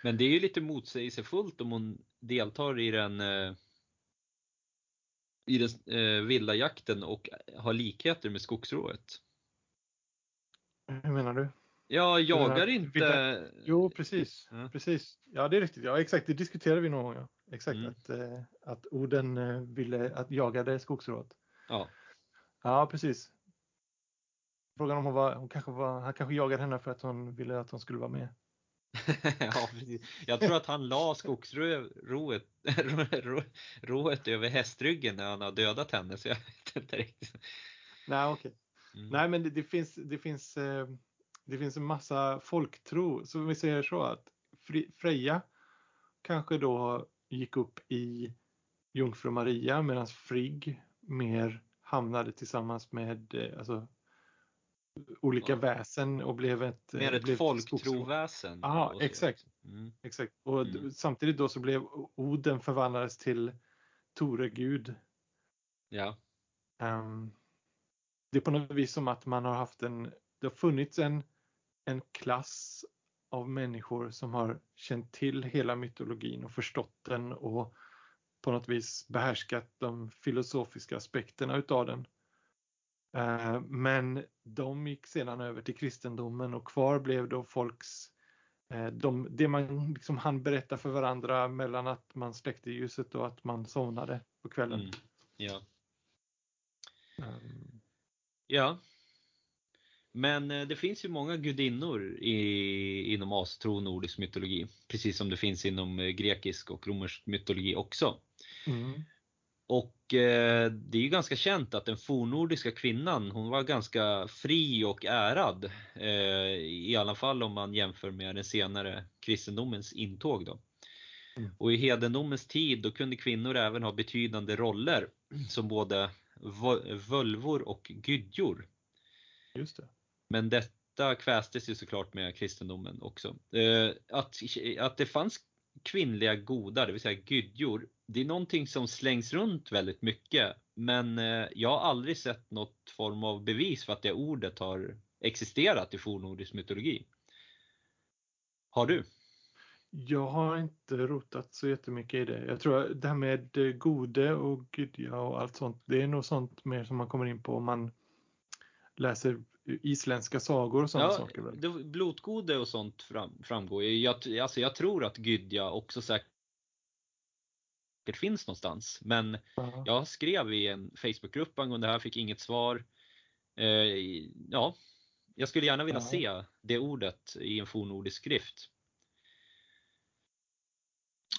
Speaker 1: Men det är ju lite motsägelsefullt om hon deltar i den eh, i den eh, vilda jakten och har likheter med skogsrået.
Speaker 2: Hur menar du?
Speaker 1: Jag jagar inte...
Speaker 2: Jo, precis.
Speaker 1: Ja.
Speaker 2: precis. Ja, det är riktigt. Ja, exakt. Det diskuterade vi någon gång. Ja. Exakt.
Speaker 1: Mm.
Speaker 2: Att, eh, att orden eh, ville att jagade skogsrået.
Speaker 1: Ja,
Speaker 2: Ja, precis. Frågan om hon var, hon kanske var, han kanske jagade henne för att hon ville att hon skulle vara med. (laughs)
Speaker 1: ja precis. Jag tror att han la skogsrået rå- (laughs) rået över hästryggen när han har dödat henne så jag vet inte riktigt.
Speaker 2: Nej, okej.
Speaker 1: Mm.
Speaker 2: Nej, men det, det finns, det finns, eh, det finns en massa folktro. Så vi säger så att Freja kanske då gick upp i Jungfru Maria medan Frigg mer hamnade tillsammans med eh, alltså, olika
Speaker 1: Ja.
Speaker 2: väsen och blev ett, eh,
Speaker 1: Mer ett
Speaker 2: skogsro-
Speaker 1: folktroväsen.
Speaker 2: Ja, exakt.
Speaker 1: Mm.
Speaker 2: Exakt. Och
Speaker 1: Mm.
Speaker 2: samtidigt då så blev Oden förvandlades till Toregud.
Speaker 1: Ja.
Speaker 2: Ehm, det är på något vis som att man har haft en, det har funnits en, en klass av människor som har känt till hela mytologin och förstått den och på något vis behärskat de filosofiska aspekterna utav den. Eh, Men de gick sedan över till kristendomen och kvar blev då folks eh, de, det man liksom hann berätta för varandra mellan att man släckte ljuset och att man somnade på kvällen.
Speaker 1: Mm. Ja.
Speaker 2: Ehm,
Speaker 1: Ja. Men eh, det finns ju många gudinnor i, inom astro och nordisk mytologi. Precis som det finns inom eh, grekisk och romersk mytologi också.
Speaker 2: Mm.
Speaker 1: Och eh, det är ju ganska känt att den fornnordiska kvinnan, hon var ganska fri och ärad. Eh, I alla fall om man jämför med den senare kristendomens intåg då.
Speaker 2: Mm.
Speaker 1: Och i hedendomens tid då kunde kvinnor även ha betydande roller som både vo- völvor och gydjor.
Speaker 2: Just det.
Speaker 1: Men detta kvästes ju såklart med kristendomen också. Eh, att, att det fanns kvinnliga godar, det vill säga gudjor, det är någonting som slängs runt väldigt mycket. Men eh, jag har aldrig sett något form av bevis för att det ordet har existerat i fornnordisk mytologi. Har du?
Speaker 2: Jag har inte rotat så jättemycket i det. Jag tror att det här med eh, gode och gudja och allt sånt, det är nog sånt mer som man kommer in på om man läser isländska sagor och sådana saker. Väl?
Speaker 1: det- blotgode och sånt fram, framgår ju. Jag, alltså jag tror att Gydja också säkert finns någonstans. Men
Speaker 2: Ja.
Speaker 1: jag skrev i en Facebookgrupp angående det här, fick inget svar. Eh, ja, jag skulle gärna vilja
Speaker 2: Ja.
Speaker 1: se det ordet i en fornnordisk skrift.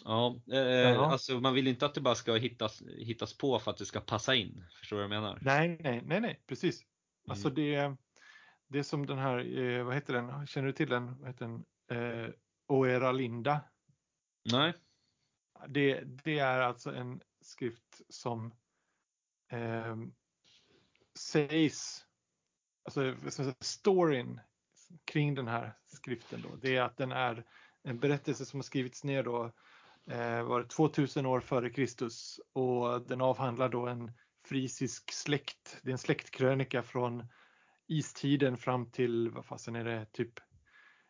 Speaker 1: Ja, eh,
Speaker 2: Ja.
Speaker 1: alltså man vill inte att det bara ska hittas, hittas på för att det ska passa in. Förstår du vad jag menar?
Speaker 2: Nej, nej, nej, nej, precis.
Speaker 1: Mm.
Speaker 2: Alltså det, det är som den här, eh, vad heter den, känner du till den? Vad heter den? Eh, Oera Linda.
Speaker 1: Nej?
Speaker 2: Det, det är alltså en skrift som eh, sägs, alltså storyn kring den här skriften då, det är att den är en berättelse som har skrivits ner då eh, var det 2000 år före Kristus och den avhandlar då en frisisk släkt. Det är en släktkrönika från istiden fram till, vad fasen är det, typ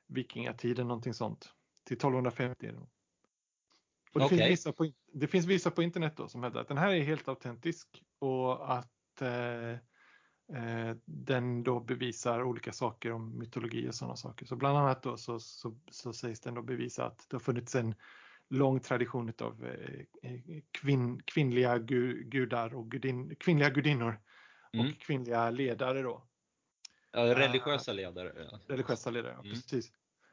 Speaker 2: vikingatiden någonting sånt. Till 1250 är det. Och det,
Speaker 1: Okej.
Speaker 2: finns vissa på, det finns vissa på internet då som hävdar att den här är helt autentisk och att eh, eh, den då bevisar olika saker om mytologi och sådana saker. Så bland annat då så, så, så sägs den då bevisa att det har funnits en lång tradition av eh, eh, kvinn, kvinnliga gu, gudar och gudin, kvinnliga gudinnor
Speaker 1: Mm.
Speaker 2: och kvinnliga ledare då.
Speaker 1: Ja, religiösa ledare.
Speaker 2: Religiösa ledare, ja,
Speaker 1: Mm.
Speaker 2: precis.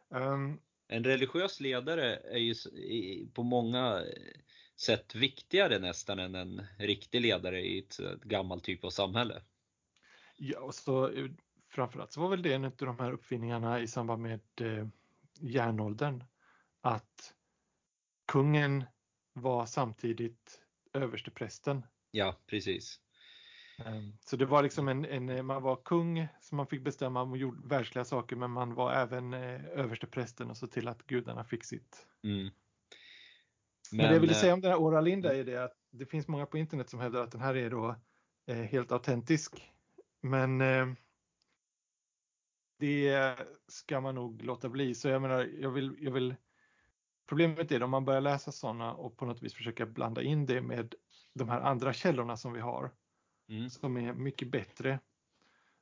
Speaker 2: Um,
Speaker 1: En religiös ledare är ju på många eh, sätt viktigare nästan än en riktig ledare i ett eh, gammalt typ av samhälle.
Speaker 2: Ja, och så eh, framförallt så var väl det en av de här uppfinningarna i samband med eh, järnåldern. Att kungen var samtidigt översteprästen.
Speaker 1: Ja, precis.
Speaker 2: Ehm, Så det var liksom en, en, man var kung som man fick bestämma om världsliga saker men man var även eh, översteprästen och så till att gudarna fick sitt.
Speaker 1: Mm.
Speaker 2: Men, det jag ville
Speaker 1: eh,
Speaker 2: säga om den här Ora Linda är det att det finns många på internet som hävdar att den här är då eh, helt autentisk. Men eh, det ska man nog låta bli. Så jag menar, jag vill, jag vill Problemet är om man börjar läsa sådana och på något vis försöka blanda in det med de här andra källorna som vi har
Speaker 1: mm,
Speaker 2: som är mycket bättre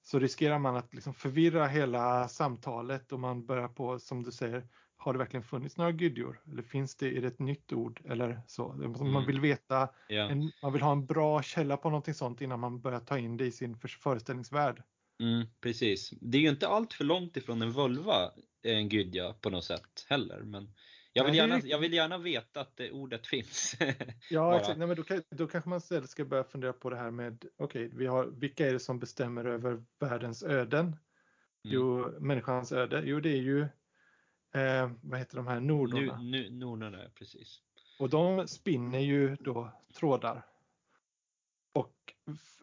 Speaker 2: så riskerar man att liksom förvirra hela samtalet och man börjar på, som du säger, har det verkligen funnits några gudjor? Eller finns det, är det ett nytt ord eller så? Man
Speaker 1: Mm.
Speaker 2: vill veta,
Speaker 1: ja.
Speaker 2: en, man vill ha en bra källa på någonting sånt innan man börjar ta in det i sin för- föreställningsvärld.
Speaker 1: Mm, precis. Det är ju inte allt för långt ifrån en vulva, en gydja på något sätt heller. Men jag vill, gärna, jag vill gärna veta att det ordet finns. (laughs)
Speaker 2: Ja, exakt. Nej, men då, då kanske man istället ska börja fundera på det här med, okej, vi har, vilka är det som bestämmer över världens öden?
Speaker 1: Mm.
Speaker 2: Jo, människans öde. Jo, det är ju, eh, vad heter de här, nornorna.
Speaker 1: nu, Nornorna, precis.
Speaker 2: Och de spinner ju då trådar. Och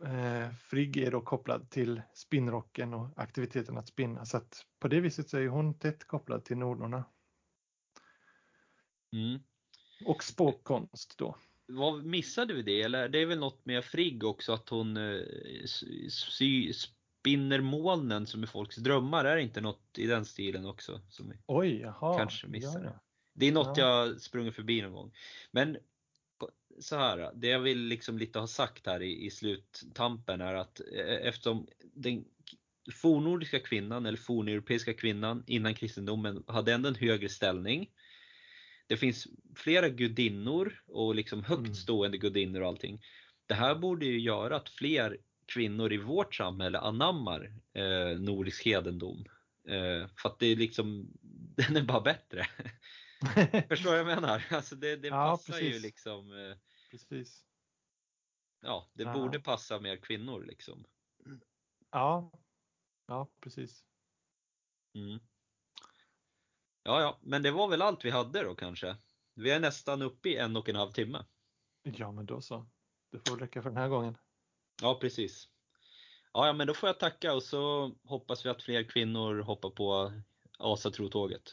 Speaker 2: eh, Frigg är då kopplad till spinnrocken och aktiviteten att spinna. Så att på det viset så är hon tätt kopplad till nornorna.
Speaker 1: Mm.
Speaker 2: Och spåkkonst då.
Speaker 1: Vad, missade vi det? Eller det är väl något med Frigg också att hon eh, sy, spinner molnen som är folks drömmar. Är det inte något i den stilen också? Som
Speaker 2: Oj, jaha.
Speaker 1: kanske missade.
Speaker 2: Ja, ja.
Speaker 1: Det är något
Speaker 2: Ja.
Speaker 1: jag sprungit förbi någon gång. Men så här, det jag vill liksom lite ha sagt här i, i sluttampen är att eh, eftersom den fornnordiska kvinnan eller forneuropeiska kvinnan innan kristendomen hade ändå en högre ställning. Det finns flera gudinnor och liksom högt
Speaker 2: Mm.
Speaker 1: stående gudinnor och allting. Det här borde ju göra att fler kvinnor i vårt samhälle anammar eh, nordisk hedendom. Eh, för att det är liksom, (laughs) den är bara bättre. (laughs) Förstår vad jag menar? Alltså det, det
Speaker 2: Ja,
Speaker 1: passar ju
Speaker 2: precis.
Speaker 1: liksom, eh,
Speaker 2: Precis.
Speaker 1: ja det
Speaker 2: Ja.
Speaker 1: borde passa mer kvinnor liksom.
Speaker 2: Ja, ja precis.
Speaker 1: Mm. Ja, ja, men det var väl allt vi hade då kanske. Vi är nästan uppe i en och en halv timme.
Speaker 2: Ja, men då så. Det får räcka för den här gången.
Speaker 1: Ja, precis. Ja, ja, men då får jag tacka och så hoppas vi att fler kvinnor hoppar på Asatrotåget.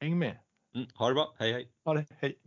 Speaker 2: Häng med.
Speaker 1: Mm, ha det bra, hej hej!
Speaker 2: Ha det, hej!